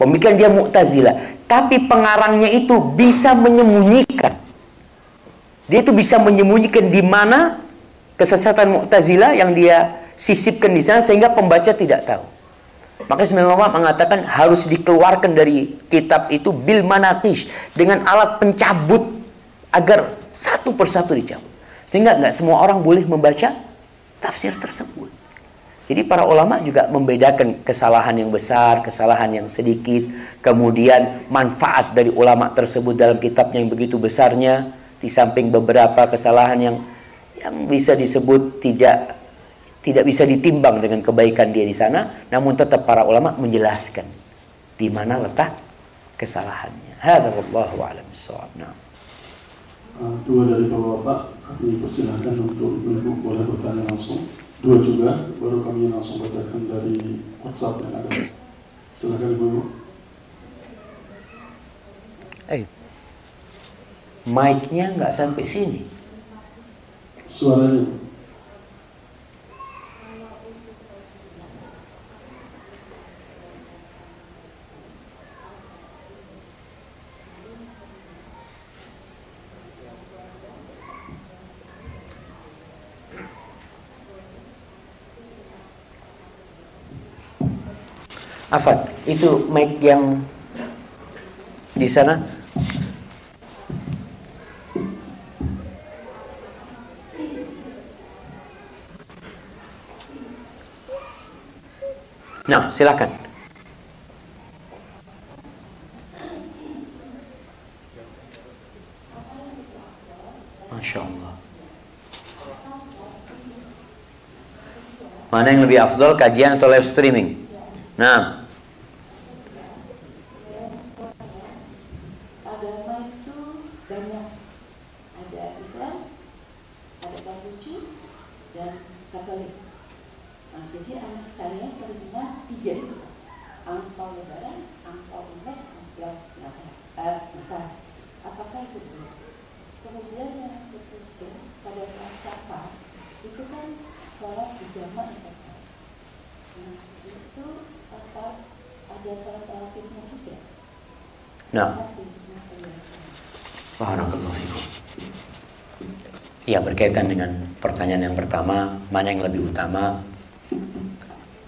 Pemikiran dia Mu'tazilah, tapi pengarangnya itu bisa menyembunyikan. Dia itu bisa menyembunyikan di mana kesesatan Mu'tazilah yang dia sisipkan di sana sehingga pembaca tidak tahu. Maka sebenarnya mengatakan harus dikeluarkan dari kitab itu bil manakish dengan alat pencabut agar satu persatu dicabut. Sehingga nggak semua orang boleh membaca tafsir tersebut. Jadi para ulama juga membedakan kesalahan yang besar, kesalahan yang sedikit, kemudian manfaat dari ulama tersebut dalam kitabnya yang begitu besarnya, di samping beberapa kesalahan yang yang bisa disebut tidak tidak bisa ditimbang dengan kebaikan dia di sana, namun tetap para ulama menjelaskan di mana letak kesalahannya. Hadza wallahu a'lam Nah. Uh, dua dari bapak-bapak kami persilahkan untuk ibu-ibu boleh bertanya langsung. Dua juga, baru kami langsung bacakan dari WhatsApp yang ada. Silakan ibu-ibu. Eh, mic-nya nggak sampai sini. Suaranya. Afan, itu mic yang di sana. Nah, silakan. Masya Allah. Mana yang lebih afdol, kajian atau live streaming? Nah. Berkaitan dengan pertanyaan yang pertama, mana yang lebih utama,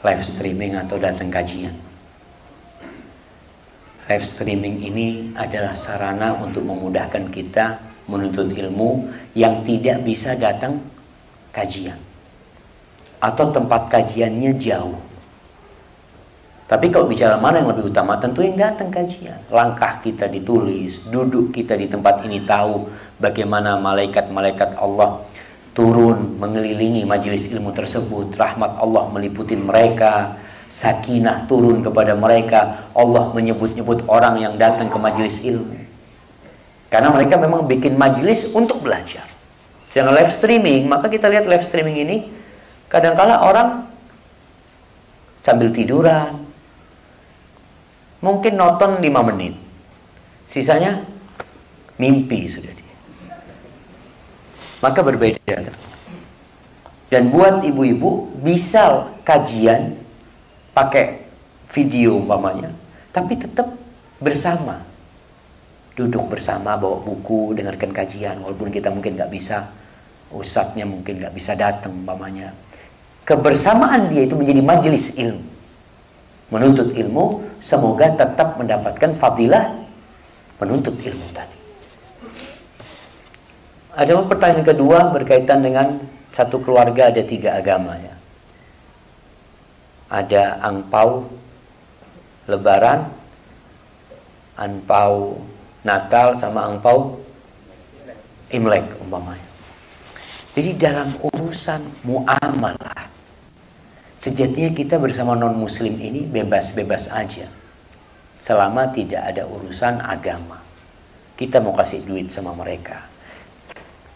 live streaming atau datang kajian? Live streaming ini adalah sarana untuk memudahkan kita menuntut ilmu yang tidak bisa datang kajian. Atau tempat kajiannya jauh Tapi kalau bicara mana yang lebih utama, tentu yang datang kajian. Langkah kita ditulis, duduk kita di tempat ini tahu bagaimana malaikat-malaikat Allah turun mengelilingi majelis ilmu tersebut. Rahmat Allah meliputi mereka, sakinah turun kepada mereka. Allah menyebut-nyebut orang yang datang ke majelis ilmu. Karena mereka memang bikin majelis untuk belajar. Secara live streaming, maka kita lihat live streaming ini kadangkala orang sambil tiduran, mungkin nonton 5 menit. Sisanya mimpi sudah dia. Maka berbeda. Dan buat ibu-ibu bisa kajian pakai video umpamanya, tapi tetap bersama. Duduk bersama, bawa buku, dengarkan kajian, walaupun kita mungkin nggak bisa, ustadznya mungkin nggak bisa datang umpamanya. Kebersamaan dia itu menjadi majelis ilmu menuntut ilmu semoga tetap mendapatkan fadilah menuntut ilmu tadi. Ada pertanyaan kedua berkaitan dengan satu keluarga ada tiga agama ya. Ada angpau lebaran, angpau Natal sama angpau Imlek umpamanya. Jadi dalam urusan muamalah Sejatinya kita bersama non-muslim ini bebas-bebas aja. Selama tidak ada urusan agama. Kita mau kasih duit sama mereka.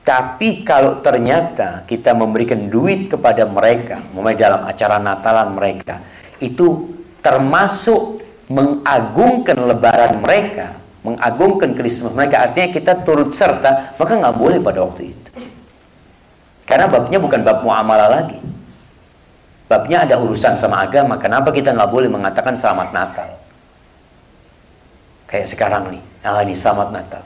Tapi kalau ternyata kita memberikan duit kepada mereka, mulai dalam acara Natalan mereka, itu termasuk mengagungkan lebaran mereka, mengagungkan Kristus mereka, artinya kita turut serta, maka nggak boleh pada waktu itu. Karena babnya bukan bab muamalah lagi. Babnya ada urusan sama agama. Kenapa kita nggak boleh mengatakan selamat Natal? Kayak sekarang nih. Ah ini selamat Natal.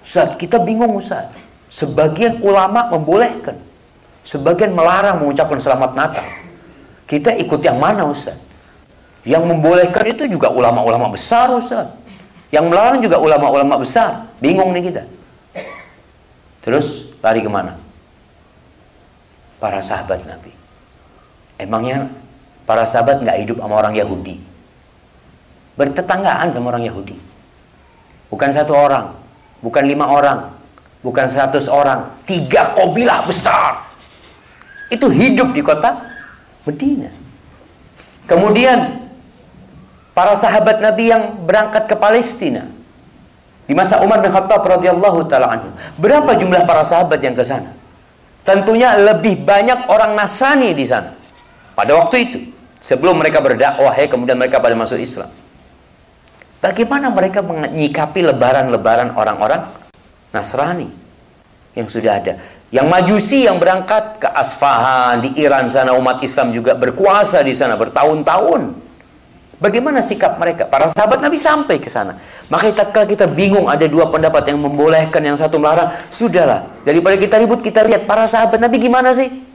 Ustaz, kita bingung Ustaz. Sebagian ulama membolehkan. Sebagian melarang mengucapkan selamat Natal. Kita ikut yang mana Ustaz? Yang membolehkan itu juga ulama-ulama besar Ustaz. Yang melarang juga ulama-ulama besar. Bingung nih kita. Terus lari ke mana? Para sahabat Nabi. Emangnya para sahabat nggak hidup sama orang Yahudi? Bertetanggaan sama orang Yahudi. Bukan satu orang, bukan lima orang, bukan seratus orang, tiga kobilah besar. Itu hidup di kota Medina. Kemudian para sahabat Nabi yang berangkat ke Palestina di masa Umar bin Khattab radhiyallahu taala anhu. Berapa jumlah para sahabat yang ke sana? Tentunya lebih banyak orang Nasrani di sana. Pada waktu itu, sebelum mereka berdakwah ya, kemudian mereka pada masuk Islam. Bagaimana mereka menyikapi lebaran-lebaran orang-orang Nasrani yang sudah ada? Yang Majusi yang berangkat ke Asfahan di Iran sana umat Islam juga berkuasa di sana bertahun-tahun. Bagaimana sikap mereka? Para sahabat Nabi sampai ke sana. Maka tatkala kita bingung ada dua pendapat yang membolehkan, yang satu melarang, sudahlah. Daripada kita ribut, kita lihat para sahabat Nabi gimana sih?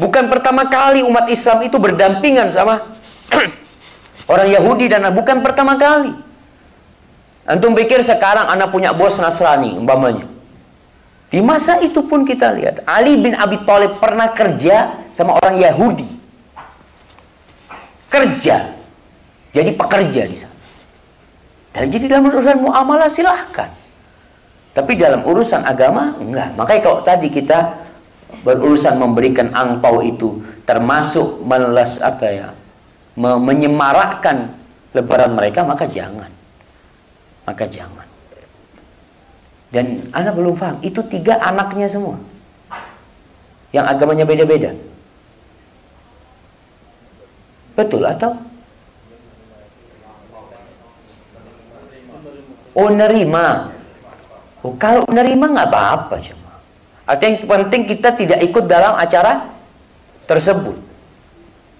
Bukan pertama kali umat Islam itu berdampingan sama *clears throat* orang Yahudi dan bukan pertama kali. Antum pikir sekarang anak punya bos Nasrani umpamanya. Di masa itu pun kita lihat Ali bin Abi Thalib pernah kerja sama orang Yahudi. Kerja. Jadi pekerja di sana. Dan jadi dalam urusan muamalah silahkan. Tapi dalam urusan agama enggak. Makanya kalau tadi kita berurusan memberikan angpau itu termasuk meles apa ya me menyemarakkan lebaran mereka maka jangan. Maka jangan. Dan anak belum paham itu tiga anaknya semua. Yang agamanya beda-beda. Betul atau? Oh nerima. Oh kalau nerima nggak apa-apa cuma Artinya yang penting kita tidak ikut dalam acara tersebut.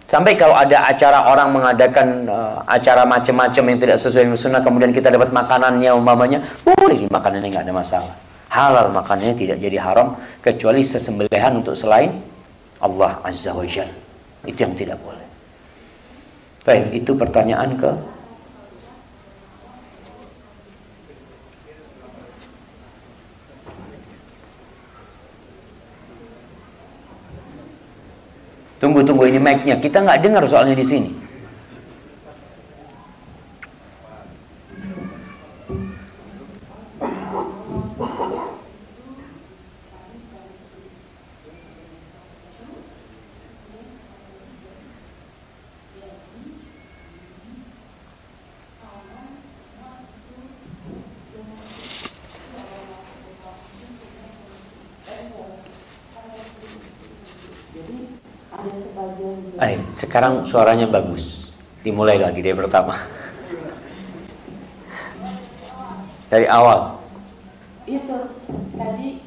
Sampai kalau ada acara orang mengadakan uh, acara macam-macam yang tidak sesuai dengan sunnah, kemudian kita dapat makanannya umpamanya, boleh makanannya nggak ada masalah. Halal makanannya tidak jadi haram kecuali sesembelihan untuk selain Allah Azza wa Jalla. Itu yang tidak boleh. Baik, itu pertanyaan ke Tunggu tunggu ini mic-nya. Kita nggak dengar soalnya di sini. Eh, sekarang suaranya bagus. Dimulai lagi dari pertama. Dari awal. Itu tadi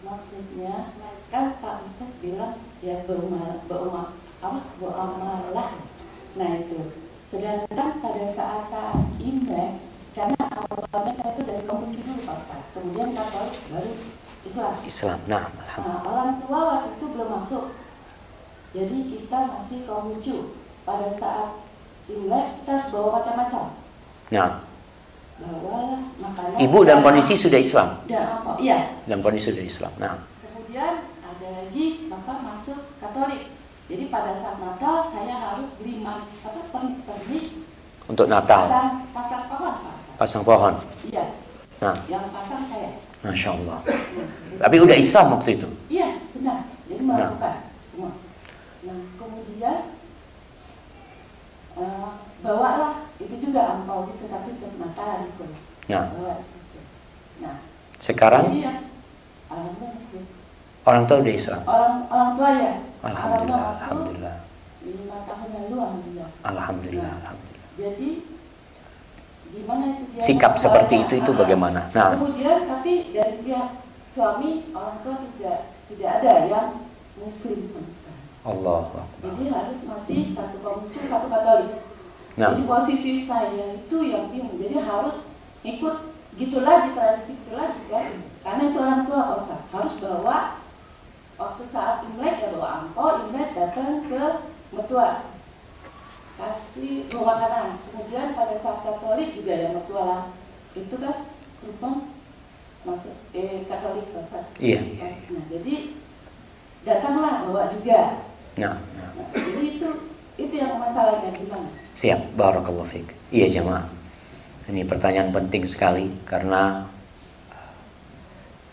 maksudnya kan Pak Ustadz bilang ya berumah berumah apa beramalah. Nah itu. Sedangkan pada saat-saat Imlek karena awalnya itu dari komunitas dulu Pak Ustadz. Kemudian Katolik baru Islam. Islam. Nah, Nah, alhamdulillah. orang tua waktu itu belum masuk. Jadi kita masih Konghucu. Pada saat Imlek kita harus bawa macam-macam. Nah, Bawalah makanan. ibu dalam kondisi sudah Islam. Dan apa? Iya. Dalam kondisi sudah Islam. Nah, Kemudian ada lagi bapak masuk Katolik. Jadi pada saat Natal saya harus beli apa per- pernik untuk Natal pasang pasang pohon pak. pasang pohon. Iya. Nah, Yang pasang saya. masya Allah. Tapi udah Islam waktu itu. Iya benar. Jadi melakukan semua. Nah kemudian eh, bawalah itu juga angpau gitu tapi untuk Natal gitu. Nah, Bawa gitu. Nah sekarang jadi ya orang tua udah Islam. Orang orang tua ya. Alhamdulillah, alhamdulillah, lima tahun lalu alhamdulillah. alhamdulillah, alhamdulillah. Jadi gimana itu dia Sikap yang seperti itu itu Ah, bagaimana? Nah, Kemudian tapi dari pihak suami orang tua tidak tidak ada yang muslim sama sekali. Allah. Jadi harus masih satu komunitas satu katolik. Nah, Jadi posisi saya itu yang bingung. Jadi harus ikut gitu lagi tradisi itu lagi kan. Karena itu orang tua Ustaz. harus bawa waktu saat Imlek ya bawa angpau, Imlek datang ke mertua kasih bawa makanan. Kemudian pada saat Katolik juga ya mertua lah. Itu kan Rupang masuk eh Katolik Pak Ustaz. Iya, iya, Nah, jadi datanglah bawa juga. nah, nah. Nah, jadi itu itu yang masalahnya gimana? Siap, barakallahu fiik. Iya jemaah. Ini pertanyaan penting sekali karena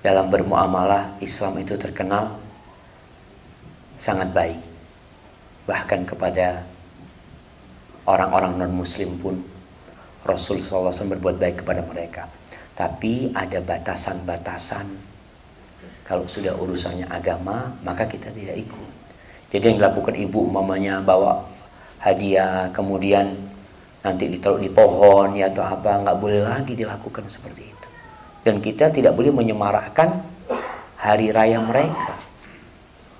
dalam bermuamalah Islam itu terkenal sangat baik. Bahkan kepada orang-orang non-muslim pun Rasul SAW berbuat baik kepada mereka. Tapi ada batasan-batasan. Kalau sudah urusannya agama, maka kita tidak ikut. Jadi yang dilakukan ibu umpamanya bawa hadiah, kemudian nanti ditaruh di pohon ya atau apa, nggak boleh lagi dilakukan seperti itu. Dan kita tidak boleh menyemarakkan hari raya mereka.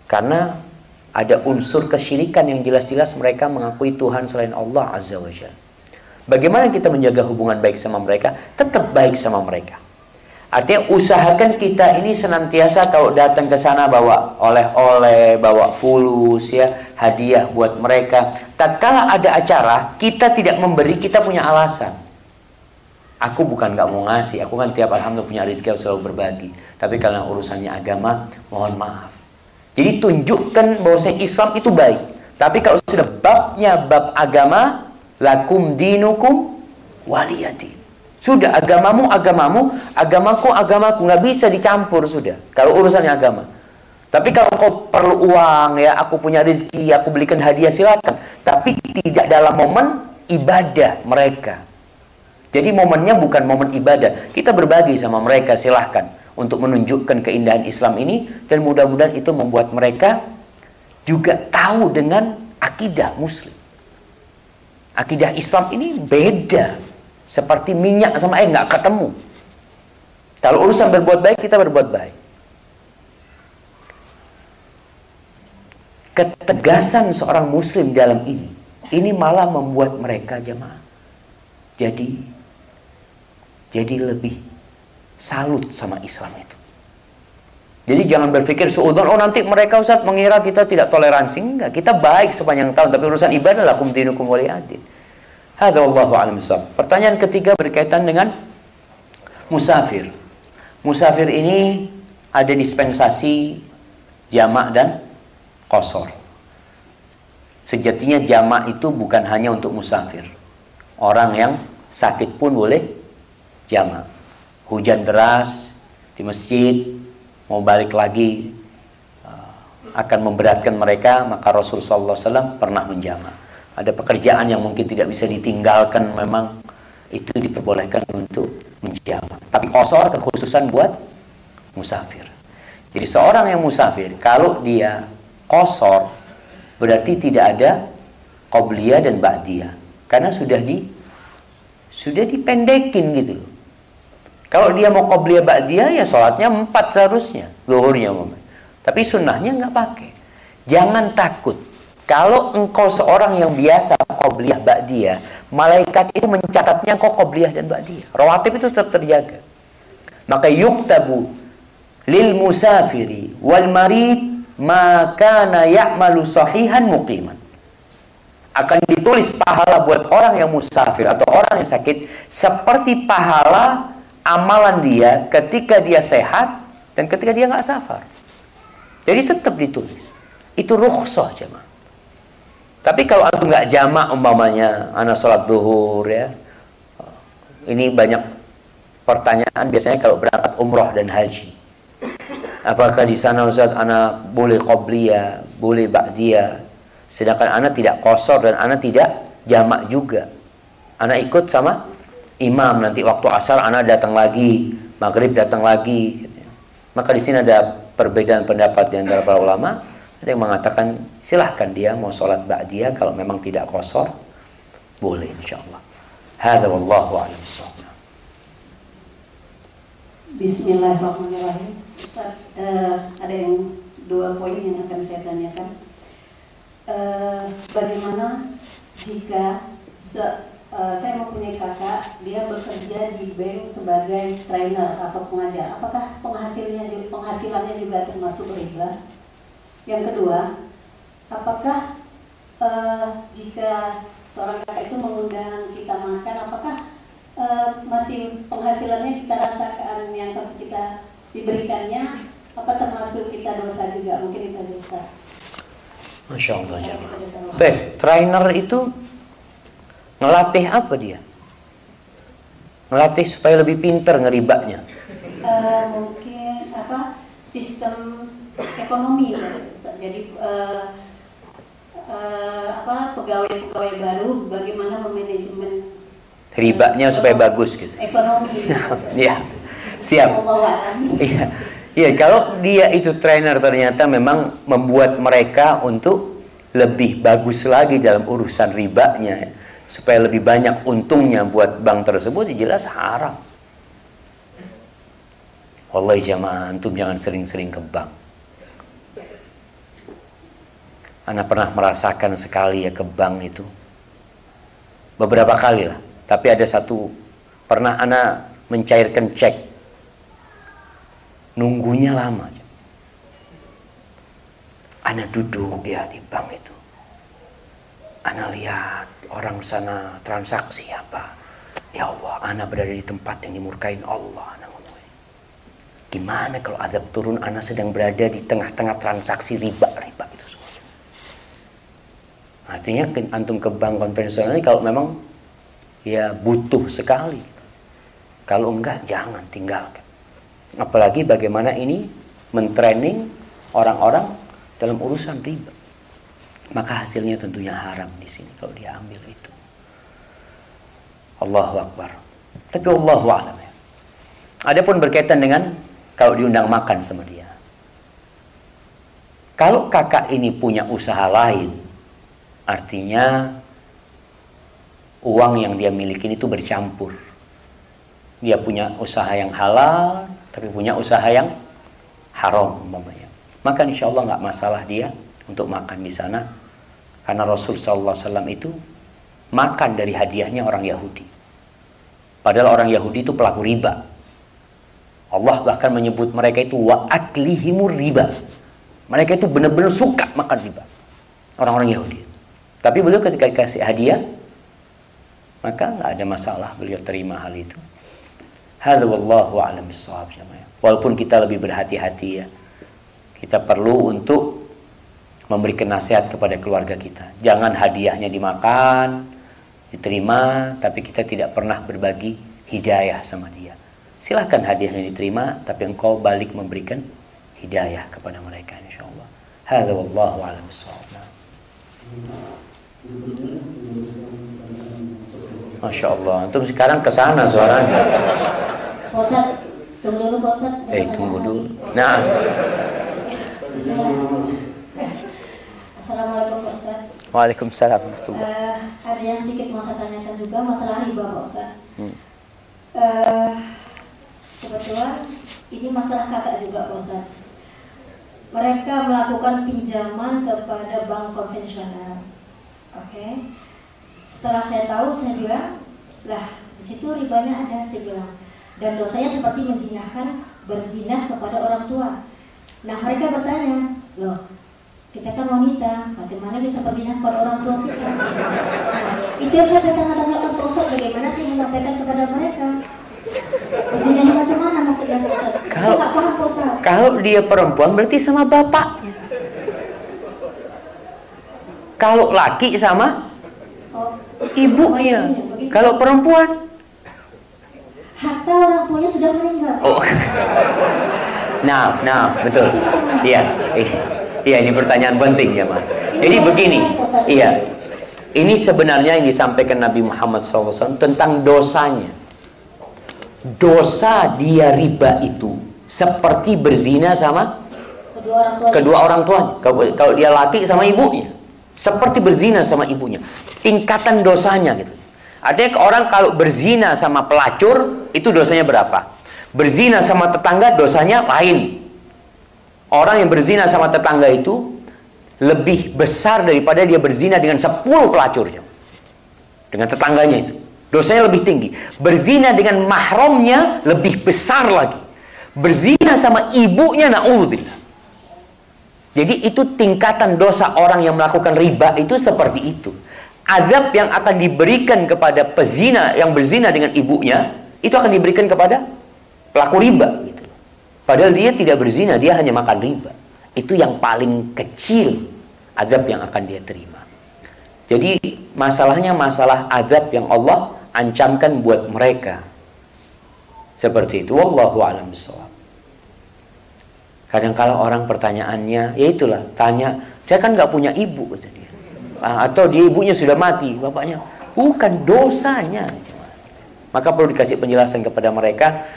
Karena ada unsur kesyirikan yang jelas-jelas mereka mengakui Tuhan selain Allah Azza wa Jalla. Bagaimana kita menjaga hubungan baik sama mereka? Tetap baik sama mereka. Artinya usahakan kita ini senantiasa kalau datang ke sana bawa oleh-oleh, bawa fulus ya, hadiah buat mereka. Tatkala ada acara, kita tidak memberi, kita punya alasan. Aku bukan nggak mau ngasih, aku kan tiap alhamdulillah punya rezeki aku selalu berbagi. Tapi kalau urusannya agama, mohon maaf. Jadi tunjukkan bahwa Islam itu baik. Tapi kalau sudah babnya bab agama, lakum dinukum waliyadin. Sudah agamamu agamamu, agamaku agamaku nggak bisa dicampur sudah. Kalau urusannya agama. Tapi kalau kau perlu uang ya, aku punya rezeki, aku belikan hadiah silakan. Tapi tidak dalam momen ibadah mereka. Jadi momennya bukan momen ibadah. Kita berbagi sama mereka silahkan untuk menunjukkan keindahan Islam ini dan mudah-mudahan itu membuat mereka juga tahu dengan akidah Muslim. Akidah Islam ini beda. Seperti minyak sama air nggak ketemu. Kalau urusan berbuat baik kita berbuat baik. Ketegasan seorang Muslim dalam ini, ini malah membuat mereka jemaah jadi jadi lebih salut sama Islam itu. Jadi jangan berpikir seudon oh nanti mereka Ustaz mengira kita tidak toleransi enggak. Kita baik sepanjang tahun tapi urusan ibadah lakum dinukum waliyadin. Hadza wallahu a'lam Pertanyaan ketiga berkaitan dengan musafir. Musafir ini ada dispensasi jamak dan kosor. Sejatinya jamak itu bukan hanya untuk musafir. Orang yang sakit pun boleh jamak. Hujan deras di masjid, mau balik lagi uh, akan memberatkan mereka, maka Rasulullah SAW pernah menjamak. Ada pekerjaan yang mungkin tidak bisa ditinggalkan, memang itu diperbolehkan untuk menjamak. Tapi kosor kekhususan buat musafir. Jadi seorang yang musafir, kalau dia kosor, berarti tidak ada qobliyah dan ba'diyah karena sudah di sudah dipendekin gitu loh. Kalau dia mau qobliyah ba'diyah ya sholatnya empat seharusnya, zuhurnya Tapi sunnahnya nggak pakai. Jangan takut. Kalau engkau seorang yang biasa qobliyah ba'diyah, malaikat itu mencatatnya engkau qobliyah dan ba'diyah. Rawatib itu tetap terjaga. Maka yuktabu lil musafiri wal marid maka ya'malu sahihan muqiman akan ditulis pahala buat orang yang musafir atau orang yang sakit seperti pahala amalan dia ketika dia sehat dan ketika dia nggak safar. Jadi tetap ditulis. Itu rukhsah jemaah. Tapi kalau aku nggak jamak umpamanya anak sholat duhur ya. Ini banyak pertanyaan biasanya kalau berangkat umroh dan haji. Apakah di sana Ustaz anak boleh qobliyah, boleh ba'diyah, Sedangkan anak tidak kosor dan anak tidak jamak juga. Anak ikut sama imam nanti waktu asar anak datang lagi, maghrib datang lagi. Maka di sini ada perbedaan pendapat di antara para ulama. Ada yang mengatakan silahkan dia mau sholat ba'diyah kalau memang tidak kosor. Boleh insya Allah. Hada wallahu a'lam Bismillahirrahmanirrahim. Ustaz, uh, ada yang dua poin yang akan saya tanyakan. Eh, bagaimana jika se, uh, saya mempunyai kakak dia bekerja di bank sebagai trainer atau pengajar apakah penghasilnya penghasilannya juga termasuk riba yang kedua apakah uh, jika seorang kakak itu mengundang kita makan apakah uh, masih penghasilannya kita rasakan yang kita diberikannya apa termasuk kita dosa juga mungkin kita dosa Masya Allah. Baik, trainer itu ngelatih apa dia? Ngelatih supaya lebih pinter ngeribaknya. Uh, mungkin apa sistem ekonomi jadi uh, uh, apa pegawai-pegawai baru bagaimana memanajemen ribanya supaya bagus gitu. Ekonomi. Iya. *laughs* Siap. Iya. Iya, kalau dia itu trainer ternyata memang membuat mereka untuk lebih bagus lagi dalam urusan ribanya supaya lebih banyak untungnya buat bank tersebut ya jelas haram. Wallahi jamaah antum jangan sering-sering ke bank. Anda pernah merasakan sekali ya ke bank itu. Beberapa kali lah. Tapi ada satu pernah Anda mencairkan cek nunggunya lama. Ana duduk ya di bank itu. Ana lihat orang sana transaksi apa. Ya Allah, Ana berada di tempat yang dimurkain Allah. Ana Gimana kalau azab turun Ana sedang berada di tengah-tengah transaksi riba-riba itu semua. Artinya antum ke bank konvensional ini kalau memang ya butuh sekali. Kalau enggak jangan tinggalkan. Apalagi bagaimana ini mentraining orang-orang dalam urusan riba. Maka hasilnya tentunya haram di sini kalau dia ambil itu. Allahu Akbar. Tapi Allahu A'lam ya. Adapun berkaitan dengan kalau diundang makan sama dia. Kalau kakak ini punya usaha lain, artinya uang yang dia miliki itu bercampur. Dia punya usaha yang halal, tapi punya usaha yang haram umpamanya. Maka insya Allah nggak masalah dia untuk makan di sana. Karena Rasul Sallallahu Wasallam itu makan dari hadiahnya orang Yahudi. Padahal orang Yahudi itu pelaku riba. Allah bahkan menyebut mereka itu wa aklihimur riba. Mereka itu benar-benar suka makan riba. Orang-orang Yahudi. Tapi beliau ketika dikasih hadiah maka nggak ada masalah beliau terima hal itu Hadza wallahu a'lam bissawab Walaupun kita lebih berhati-hati ya. Kita perlu untuk memberikan nasihat kepada keluarga kita. Jangan hadiahnya dimakan, diterima, tapi kita tidak pernah berbagi hidayah sama dia. Silahkan hadiahnya diterima, tapi engkau balik memberikan hidayah kepada mereka insyaallah. Hadza wallahu a'lam bissawab. Masya Allah, antum sekarang ke sana suaranya. Ustaz, tunggu dulu Ustaz. Eh, tunggu dulu. Nah. Assalamualaikum Ustaz. Waalaikumsalam. Uh, ada yang sedikit mau saya tanyakan juga masalah riba Pak Ustaz. Hmm. Uh, kebetulan ini masalah kakak juga Pak Ustaz. Mereka melakukan pinjaman kepada bank konvensional. Oke. Okay. Setelah saya tahu, saya bilang, lah di situ ribanya ada, saya bilang. Dan dosanya seperti menjinahkan berjinah kepada orang tua. Nah mereka bertanya, loh kita kan wanita, macam mana bisa berjinah kepada orang tua kita? Nah, itu yang saya bertanya-tanyakan Pak Ustaz, bagaimana sih menyampaikan kepada mereka? Berzinahnya macam mana maksudnya Ustaz? Kalau- nggak paham Ustaz. Kalau dia perempuan berarti sama bapaknya. Kalau laki sama ibunya. begitu. Kalau perempuan, Hatta orang tuanya sudah meninggal. oh. Nah, nah, betul. Iya, eh, iya ini pertanyaan penting ya, Mas. Jadi begini, iya. Ini sebenarnya yang disampaikan Nabi Muhammad SAW tentang dosanya. Dosa dia riba itu seperti berzina sama Kedua orang tua. kedua orang tuanya. Kalau, kalau dia laki sama ibunya, seperti berzina sama ibunya. Tingkatan dosanya gitu. Artinya orang kalau berzina sama pelacur, itu dosanya berapa? Berzina sama tetangga dosanya lain. Orang yang berzina sama tetangga itu lebih besar daripada dia berzina dengan 10 pelacurnya. Dengan tetangganya itu. Dosanya lebih tinggi. Berzina dengan mahramnya lebih besar lagi. Berzina sama ibunya na'udzubillah. Jadi itu tingkatan dosa orang yang melakukan riba itu seperti itu. Azab yang akan diberikan kepada pezina yang berzina dengan ibunya itu akan diberikan kepada pelaku riba gitu. Padahal dia tidak berzina, dia hanya makan riba. Itu yang paling kecil azab yang akan dia terima. Jadi masalahnya masalah azab yang Allah ancamkan buat mereka. Seperti itu. Wallahu a'lam bishawab. Kadang kala orang pertanyaannya, ya itulah, tanya, saya kan nggak punya ibu, dia. Ah, Atau dia ibunya sudah mati, bapaknya. Bukan dosanya. Maka perlu dikasih penjelasan kepada mereka.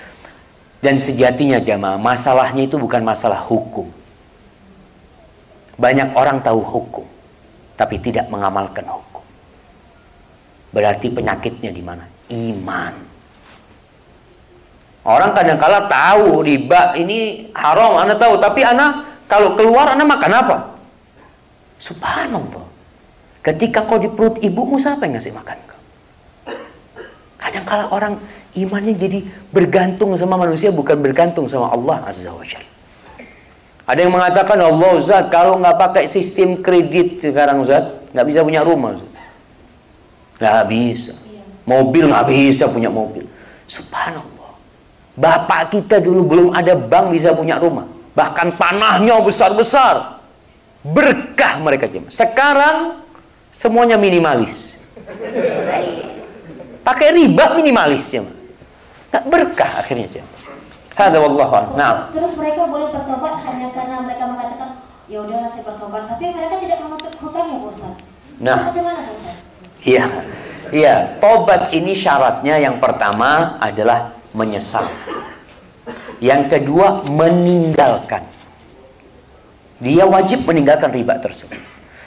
Dan sejatinya jamaah, masalahnya itu bukan masalah hukum. Banyak orang tahu hukum, tapi tidak mengamalkan hukum. Berarti penyakitnya di mana? Iman. Orang kadang-kala tahu riba ini haram, anak tahu, tapi anak kalau keluar anak makan apa? Subhanallah. Ketika kau di perut ibumu siapa yang ngasih makan kau? Kadang-kala orang imannya jadi bergantung sama manusia bukan bergantung sama Allah Azza wa Jalla. Ada yang mengatakan Allah Ustaz kalau nggak pakai sistem kredit sekarang Ustaz nggak bisa punya rumah Ustaz. Nggak bisa. Mobil nggak bisa punya mobil. Subhanallah. Bapak kita dulu belum ada bank bisa punya rumah. Bahkan tanahnya besar-besar. Berkah mereka jemaah. Sekarang semuanya minimalis. Pakai riba minimalis jemaah. Tak berkah akhirnya jemaah. Hada wallahu. Nah, Terus mereka boleh bertobat hanya karena mereka mengatakan ya udahlah saya bertobat, tapi mereka tidak menutup hutangnya Pak Ustaz. Nah. Macam mana Pak Ustaz? Iya. Iya, tobat ini syaratnya yang pertama adalah menyesal. Yang kedua meninggalkan. Dia wajib meninggalkan riba tersebut.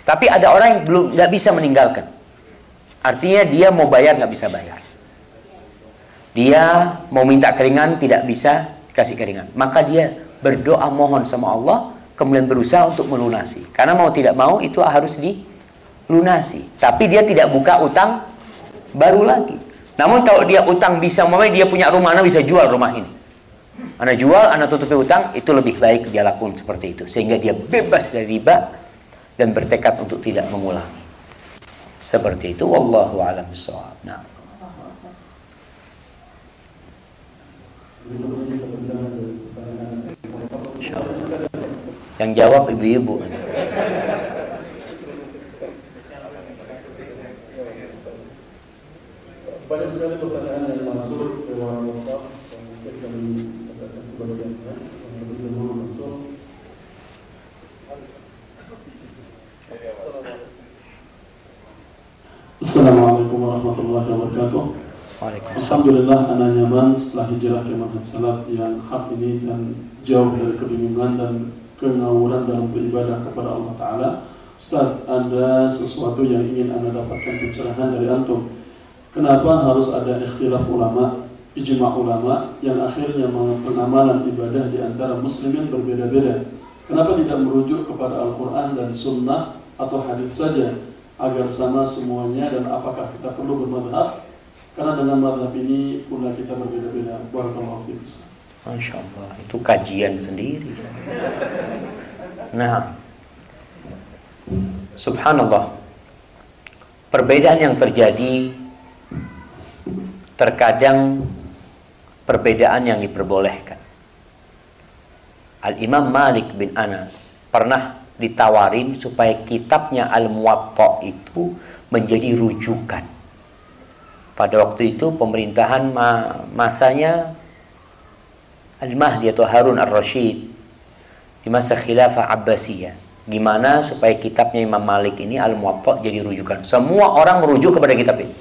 Tapi ada orang yang belum nggak bisa meninggalkan. Artinya dia mau bayar nggak bisa bayar. Dia mau minta keringan tidak bisa kasih keringan. Maka dia berdoa mohon sama Allah kemudian berusaha untuk melunasi. Karena mau tidak mau itu harus dilunasi. Tapi dia tidak buka utang baru lagi. Namun kalau dia utang bisa mau dia punya rumah, anak bisa jual rumah ini. Anak jual, anak tutupi utang, itu lebih baik dia lakukan seperti itu. Sehingga dia bebas dari riba dan bertekad untuk tidak mengulangi. Seperti itu, wallahu a'lam bishawab. Nah, yang jawab ibu-ibu. Ke WhatsApp yang mungkin kami katakan sebagiannya yang lebih dahulu masuk. Assalamualaikum warahmatullahi wabarakatuh. Alhamdulillah anak nyaman setelah hijrah ke manhaj salaf yang hak ini dan jauh dari kebingungan dan kengawuran dalam beribadah kepada Allah Ta'ala Ustaz, ada sesuatu yang ingin Anda dapatkan pencerahan dari Antum. Kenapa harus ada ikhtilaf ulama, ijma ulama, yang akhirnya pengamalan ibadah di antara muslimin berbeda-beda? Kenapa tidak merujuk kepada Al-Quran dan Sunnah atau hadis saja agar sama semuanya dan apakah kita perlu bermadhab? Karena dengan madhab ini pula kita berbeda-beda. Barakallahu fiik. Masya Allah, itu kajian sendiri. Nah, subhanallah, perbedaan yang terjadi terkadang perbedaan yang diperbolehkan. Al-Imam Malik bin Anas pernah ditawarin supaya kitabnya Al-Muwatta itu menjadi rujukan. Pada waktu itu pemerintahan masanya Al-Mahdi atau Harun Ar-Rashid di masa khilafah Abbasiyah. Gimana supaya kitabnya Imam Malik ini Al-Muwatta jadi rujukan. Semua orang merujuk kepada kitab ini.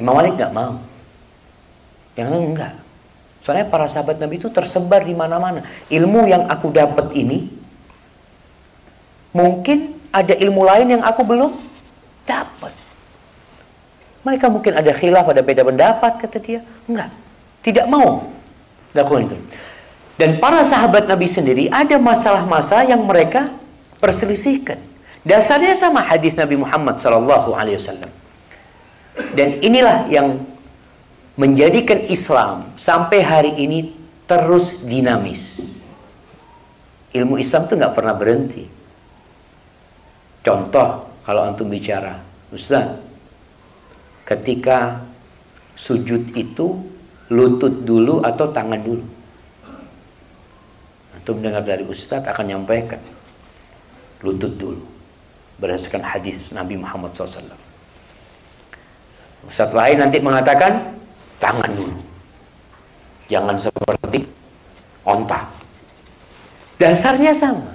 Imam Malik nggak mau. Yang lain enggak. Soalnya para sahabat Nabi itu tersebar di mana-mana. Ilmu yang aku dapat ini mungkin ada ilmu lain yang aku belum dapat. Mereka mungkin ada khilaf, ada beda pendapat kata dia. Enggak. Tidak mau lakukan itu. Dan para sahabat Nabi sendiri ada masalah-masalah yang mereka perselisihkan. Dasarnya sama hadis Nabi Muhammad wasallam. Dan inilah yang menjadikan Islam sampai hari ini terus dinamis. Ilmu Islam itu nggak pernah berhenti. Contoh kalau antum bicara, Ustaz, ketika sujud itu lutut dulu atau tangan dulu. Antum dengar dari Ustadz akan nyampaikan lutut dulu berdasarkan hadis Nabi Muhammad SAW. Ustadz lain nanti mengatakan tangan dulu. Jangan seperti onta. Dasarnya sama.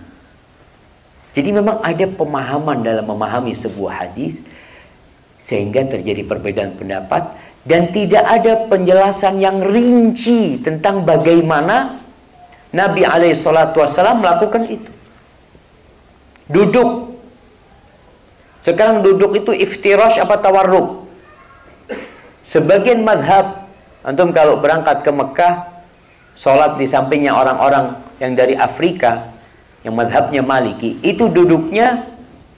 Jadi memang ada pemahaman dalam memahami sebuah hadis sehingga terjadi perbedaan pendapat dan tidak ada penjelasan yang rinci tentang bagaimana Nabi Alaihissalam melakukan itu. Duduk. Sekarang duduk itu iftirash apa tawarruk? Sebagian madhab, antum kalau berangkat ke Mekah, sholat di sampingnya orang-orang yang dari Afrika, yang madhabnya Maliki, itu duduknya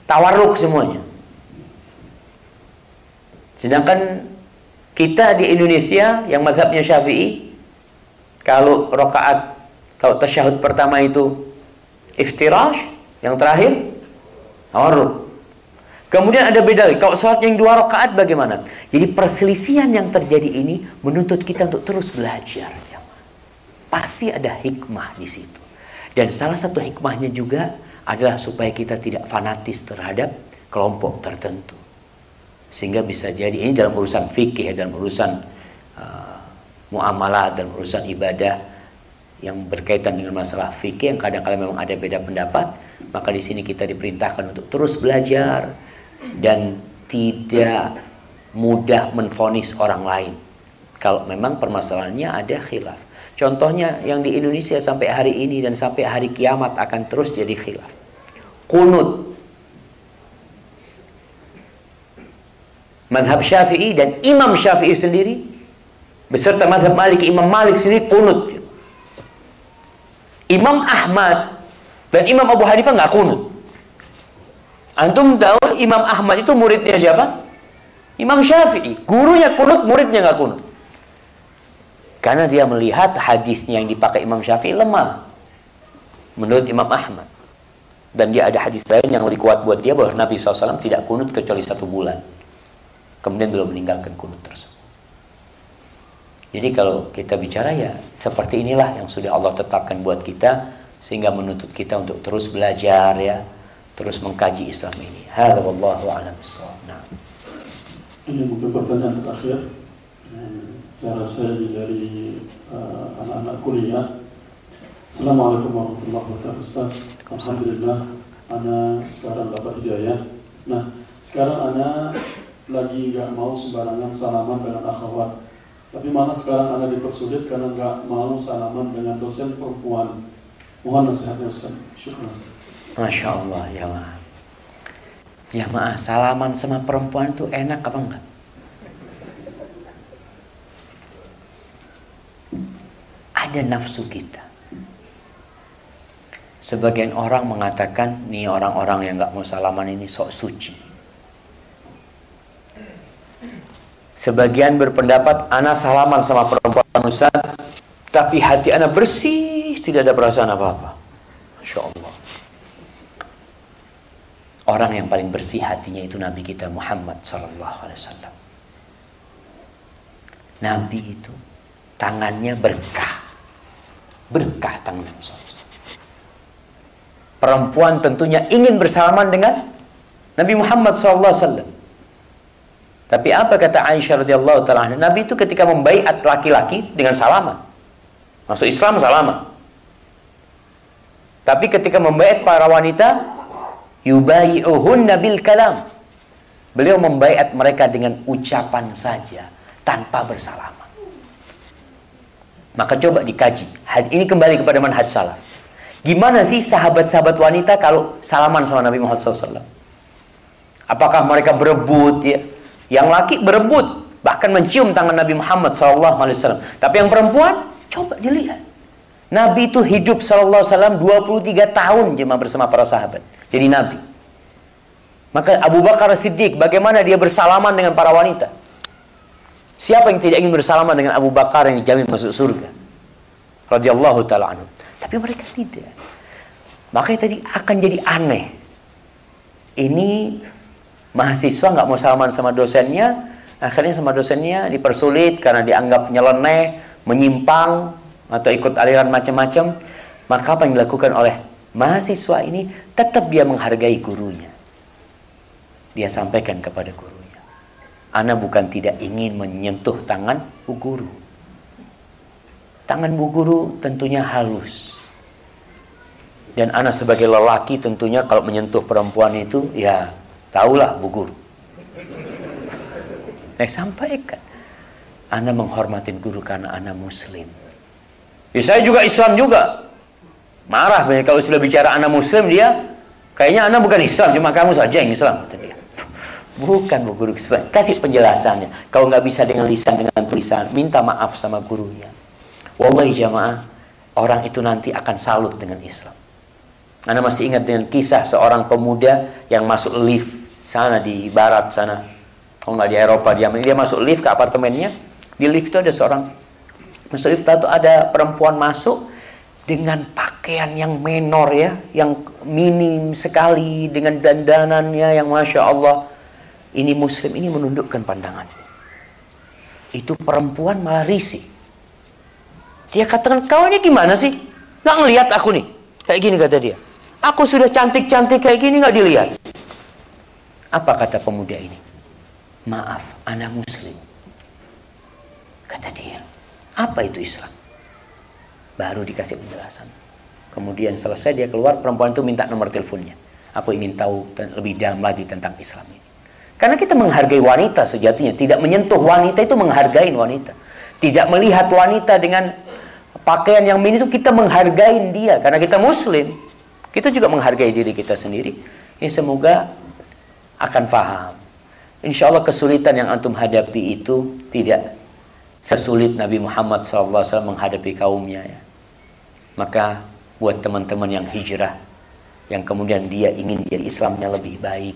tawarruk semuanya. Sedangkan kita di Indonesia yang madhabnya Syafi'i, kalau rokaat, kalau tasyahud pertama itu iftirash, yang terakhir tawarruk. Kemudian ada beda. Kalau sholat yang dua rakaat bagaimana? Jadi perselisihan yang terjadi ini menuntut kita untuk terus belajar. Pasti ada hikmah di situ. Dan salah satu hikmahnya juga adalah supaya kita tidak fanatis terhadap kelompok tertentu. Sehingga bisa jadi ini dalam urusan fikih, dalam urusan uh, muamalah, dalam urusan ibadah yang berkaitan dengan masalah fikih yang kadang-kadang memang ada beda pendapat, maka di sini kita diperintahkan untuk terus belajar dan tidak mudah menfonis orang lain. Kalau memang permasalahannya ada khilaf. Contohnya yang di Indonesia sampai hari ini dan sampai hari kiamat akan terus jadi khilaf. Kunut Madhab Syafi'i dan Imam Syafi'i sendiri beserta madhab Malik, Imam Malik sendiri kunut. Imam Ahmad dan Imam Abu Hanifah nggak kunut. Antum tahu Imam Ahmad itu muridnya siapa? Imam Syafi'i. Gurunya kunut, muridnya nggak kunut. Karena dia melihat hadisnya yang dipakai Imam Syafi'i lemah. Menurut Imam Ahmad. Dan dia ada hadis lain yang lebih kuat buat dia bahwa Nabi SAW tidak kunut kecuali satu bulan kemudian belum meninggalkan kunut tersebut. Jadi kalau kita bicara ya seperti inilah yang sudah Allah tetapkan buat kita sehingga menuntut kita untuk terus belajar ya, terus mengkaji Islam ini. Hadza wallahu a'lam Nah. Ini mungkin pertanyaan terakhir. Saya rasa ini dari uh, anak-anak kuliah. Assalamualaikum warahmatullahi wabarakatuh Ustaz. Alhamdulillah, Ana sekarang dapat hidayah. Nah, sekarang Ana lagi nggak mau sembarangan salaman dengan akhwat tapi malah sekarang anda dipersulit karena nggak mau salaman dengan dosen perempuan mohon nasihatnya Ustaz syukur Masya Allah ya ma. Ya ma, salaman sama perempuan tuh enak apa enggak? Ada nafsu kita. Sebagian orang mengatakan, nih orang-orang yang nggak mau salaman ini sok suci. Sebagian berpendapat, anak salaman sama perempuan Ustaz, tapi hati anak bersih, tidak ada perasaan apa-apa. Masya Allah. Orang yang paling bersih hatinya itu Nabi kita Muhammad Sallallahu Alaihi Wasallam. Nabi itu tangannya berkah, berkah tangan Nabi SAW. Perempuan tentunya ingin bersalaman dengan Nabi Muhammad Wasallam. Tapi apa kata Aisyah radhiyallahu taala Nabi itu ketika membaiat laki-laki dengan salaman. Masuk Islam salaman. Tapi ketika membaiat para wanita yubayi'uhunna bil kalam. Beliau membaiat mereka dengan ucapan saja tanpa bersalaman. Maka coba dikaji. Ini kembali kepada manhaj salaf. Gimana sih sahabat-sahabat wanita kalau salaman sama Nabi Muhammad SAW? Apakah mereka berebut ya? Yang laki berebut, bahkan mencium tangan Nabi Muhammad SAW. Tapi yang perempuan, coba dilihat. Nabi itu hidup SAW 23 tahun jemaah bersama para sahabat. Jadi Nabi. Maka Abu Bakar Siddiq, bagaimana dia bersalaman dengan para wanita? Siapa yang tidak ingin bersalaman dengan Abu Bakar yang dijamin masuk surga? Radiyallahu ta'ala anhu. Tapi mereka tidak. Makanya tadi akan jadi aneh. Ini mahasiswa nggak mau salaman sama dosennya, akhirnya sama dosennya dipersulit karena dianggap nyeleneh, menyimpang atau ikut aliran macam-macam. Maka apa yang dilakukan oleh mahasiswa ini tetap dia menghargai gurunya. Dia sampaikan kepada gurunya. Ana bukan tidak ingin menyentuh tangan bu guru. Tangan bu guru tentunya halus. Dan anak sebagai lelaki tentunya kalau menyentuh perempuan itu ya Tahulah Bu Guru. Saya sampaikan. Anda menghormatin guru karena Anda muslim. Ya, saya juga Islam juga. Marah kalau sudah bicara anak muslim dia kayaknya Anda bukan Islam, cuma kamu saja yang Islam. *laughs* Bukan Bu Guru. Kasih penjelasannya. Kalau nggak bisa dengan lisan, dengan tulisan, minta maaf sama gurunya. Wallahi jamaah, orang itu nanti akan salut dengan Islam. Anda masih ingat dengan kisah seorang pemuda yang masuk lift sana di barat sana. Kalau nggak di Eropa dia dia masuk lift ke apartemennya. Di lift itu ada seorang masuk lift itu ada perempuan masuk dengan pakaian yang menor ya, yang minim sekali dengan dandanannya yang masya Allah. Ini muslim ini menundukkan pandangan. Itu perempuan malah risih. Dia katakan, kau ini gimana sih? Nggak ngelihat aku nih. Kayak gini kata dia. Aku sudah cantik-cantik kayak gini nggak dilihat. Apa kata pemuda ini? Maaf, anak muslim. Kata dia. Apa itu Islam? Baru dikasih penjelasan. Kemudian selesai dia keluar, perempuan itu minta nomor teleponnya. Aku ingin tahu lebih dalam lagi tentang Islam ini. Karena kita menghargai wanita sejatinya. Tidak menyentuh wanita itu menghargai wanita. Tidak melihat wanita dengan pakaian yang mini itu kita menghargai dia. Karena kita muslim. Kita juga menghargai diri kita sendiri. Ya semoga akan faham. Insya Allah kesulitan yang antum hadapi itu tidak sesulit Nabi Muhammad SAW menghadapi kaumnya. Ya. Maka buat teman-teman yang hijrah, yang kemudian dia ingin jadi Islamnya lebih baik.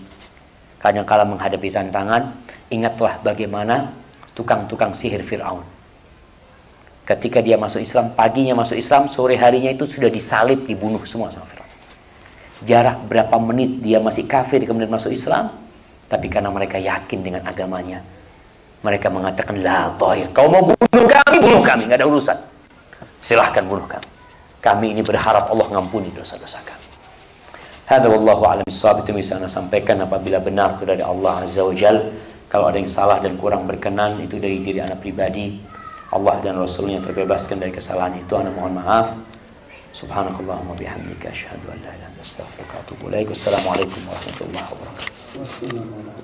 Kadang kala menghadapi tantangan, ingatlah bagaimana tukang-tukang sihir Fir'aun. Ketika dia masuk Islam, paginya masuk Islam, sore harinya itu sudah disalib, dibunuh semua sama Fir'aun jarak berapa menit dia masih kafir kemudian masuk Islam tapi karena mereka yakin dengan agamanya mereka mengatakan la kau mau bunuh kami bunuh kami nggak ada urusan silahkan bunuh kami kami ini berharap Allah ngampuni dosa-dosa kami. Hada wallahu alam itu bisa anda sampaikan apabila benar itu dari Allah Azza wa Jal. Kalau ada yang salah dan kurang berkenan itu dari diri anak pribadi. Allah dan Rasulnya terbebaskan dari kesalahan itu. Anak mohon maaf. Subhanakallahumma bihamdika asyhadu an la ilaha illa anta astaghfiruka wa atubu ilaik. Wassalamualaikum warahmatullahi wabarakatuh.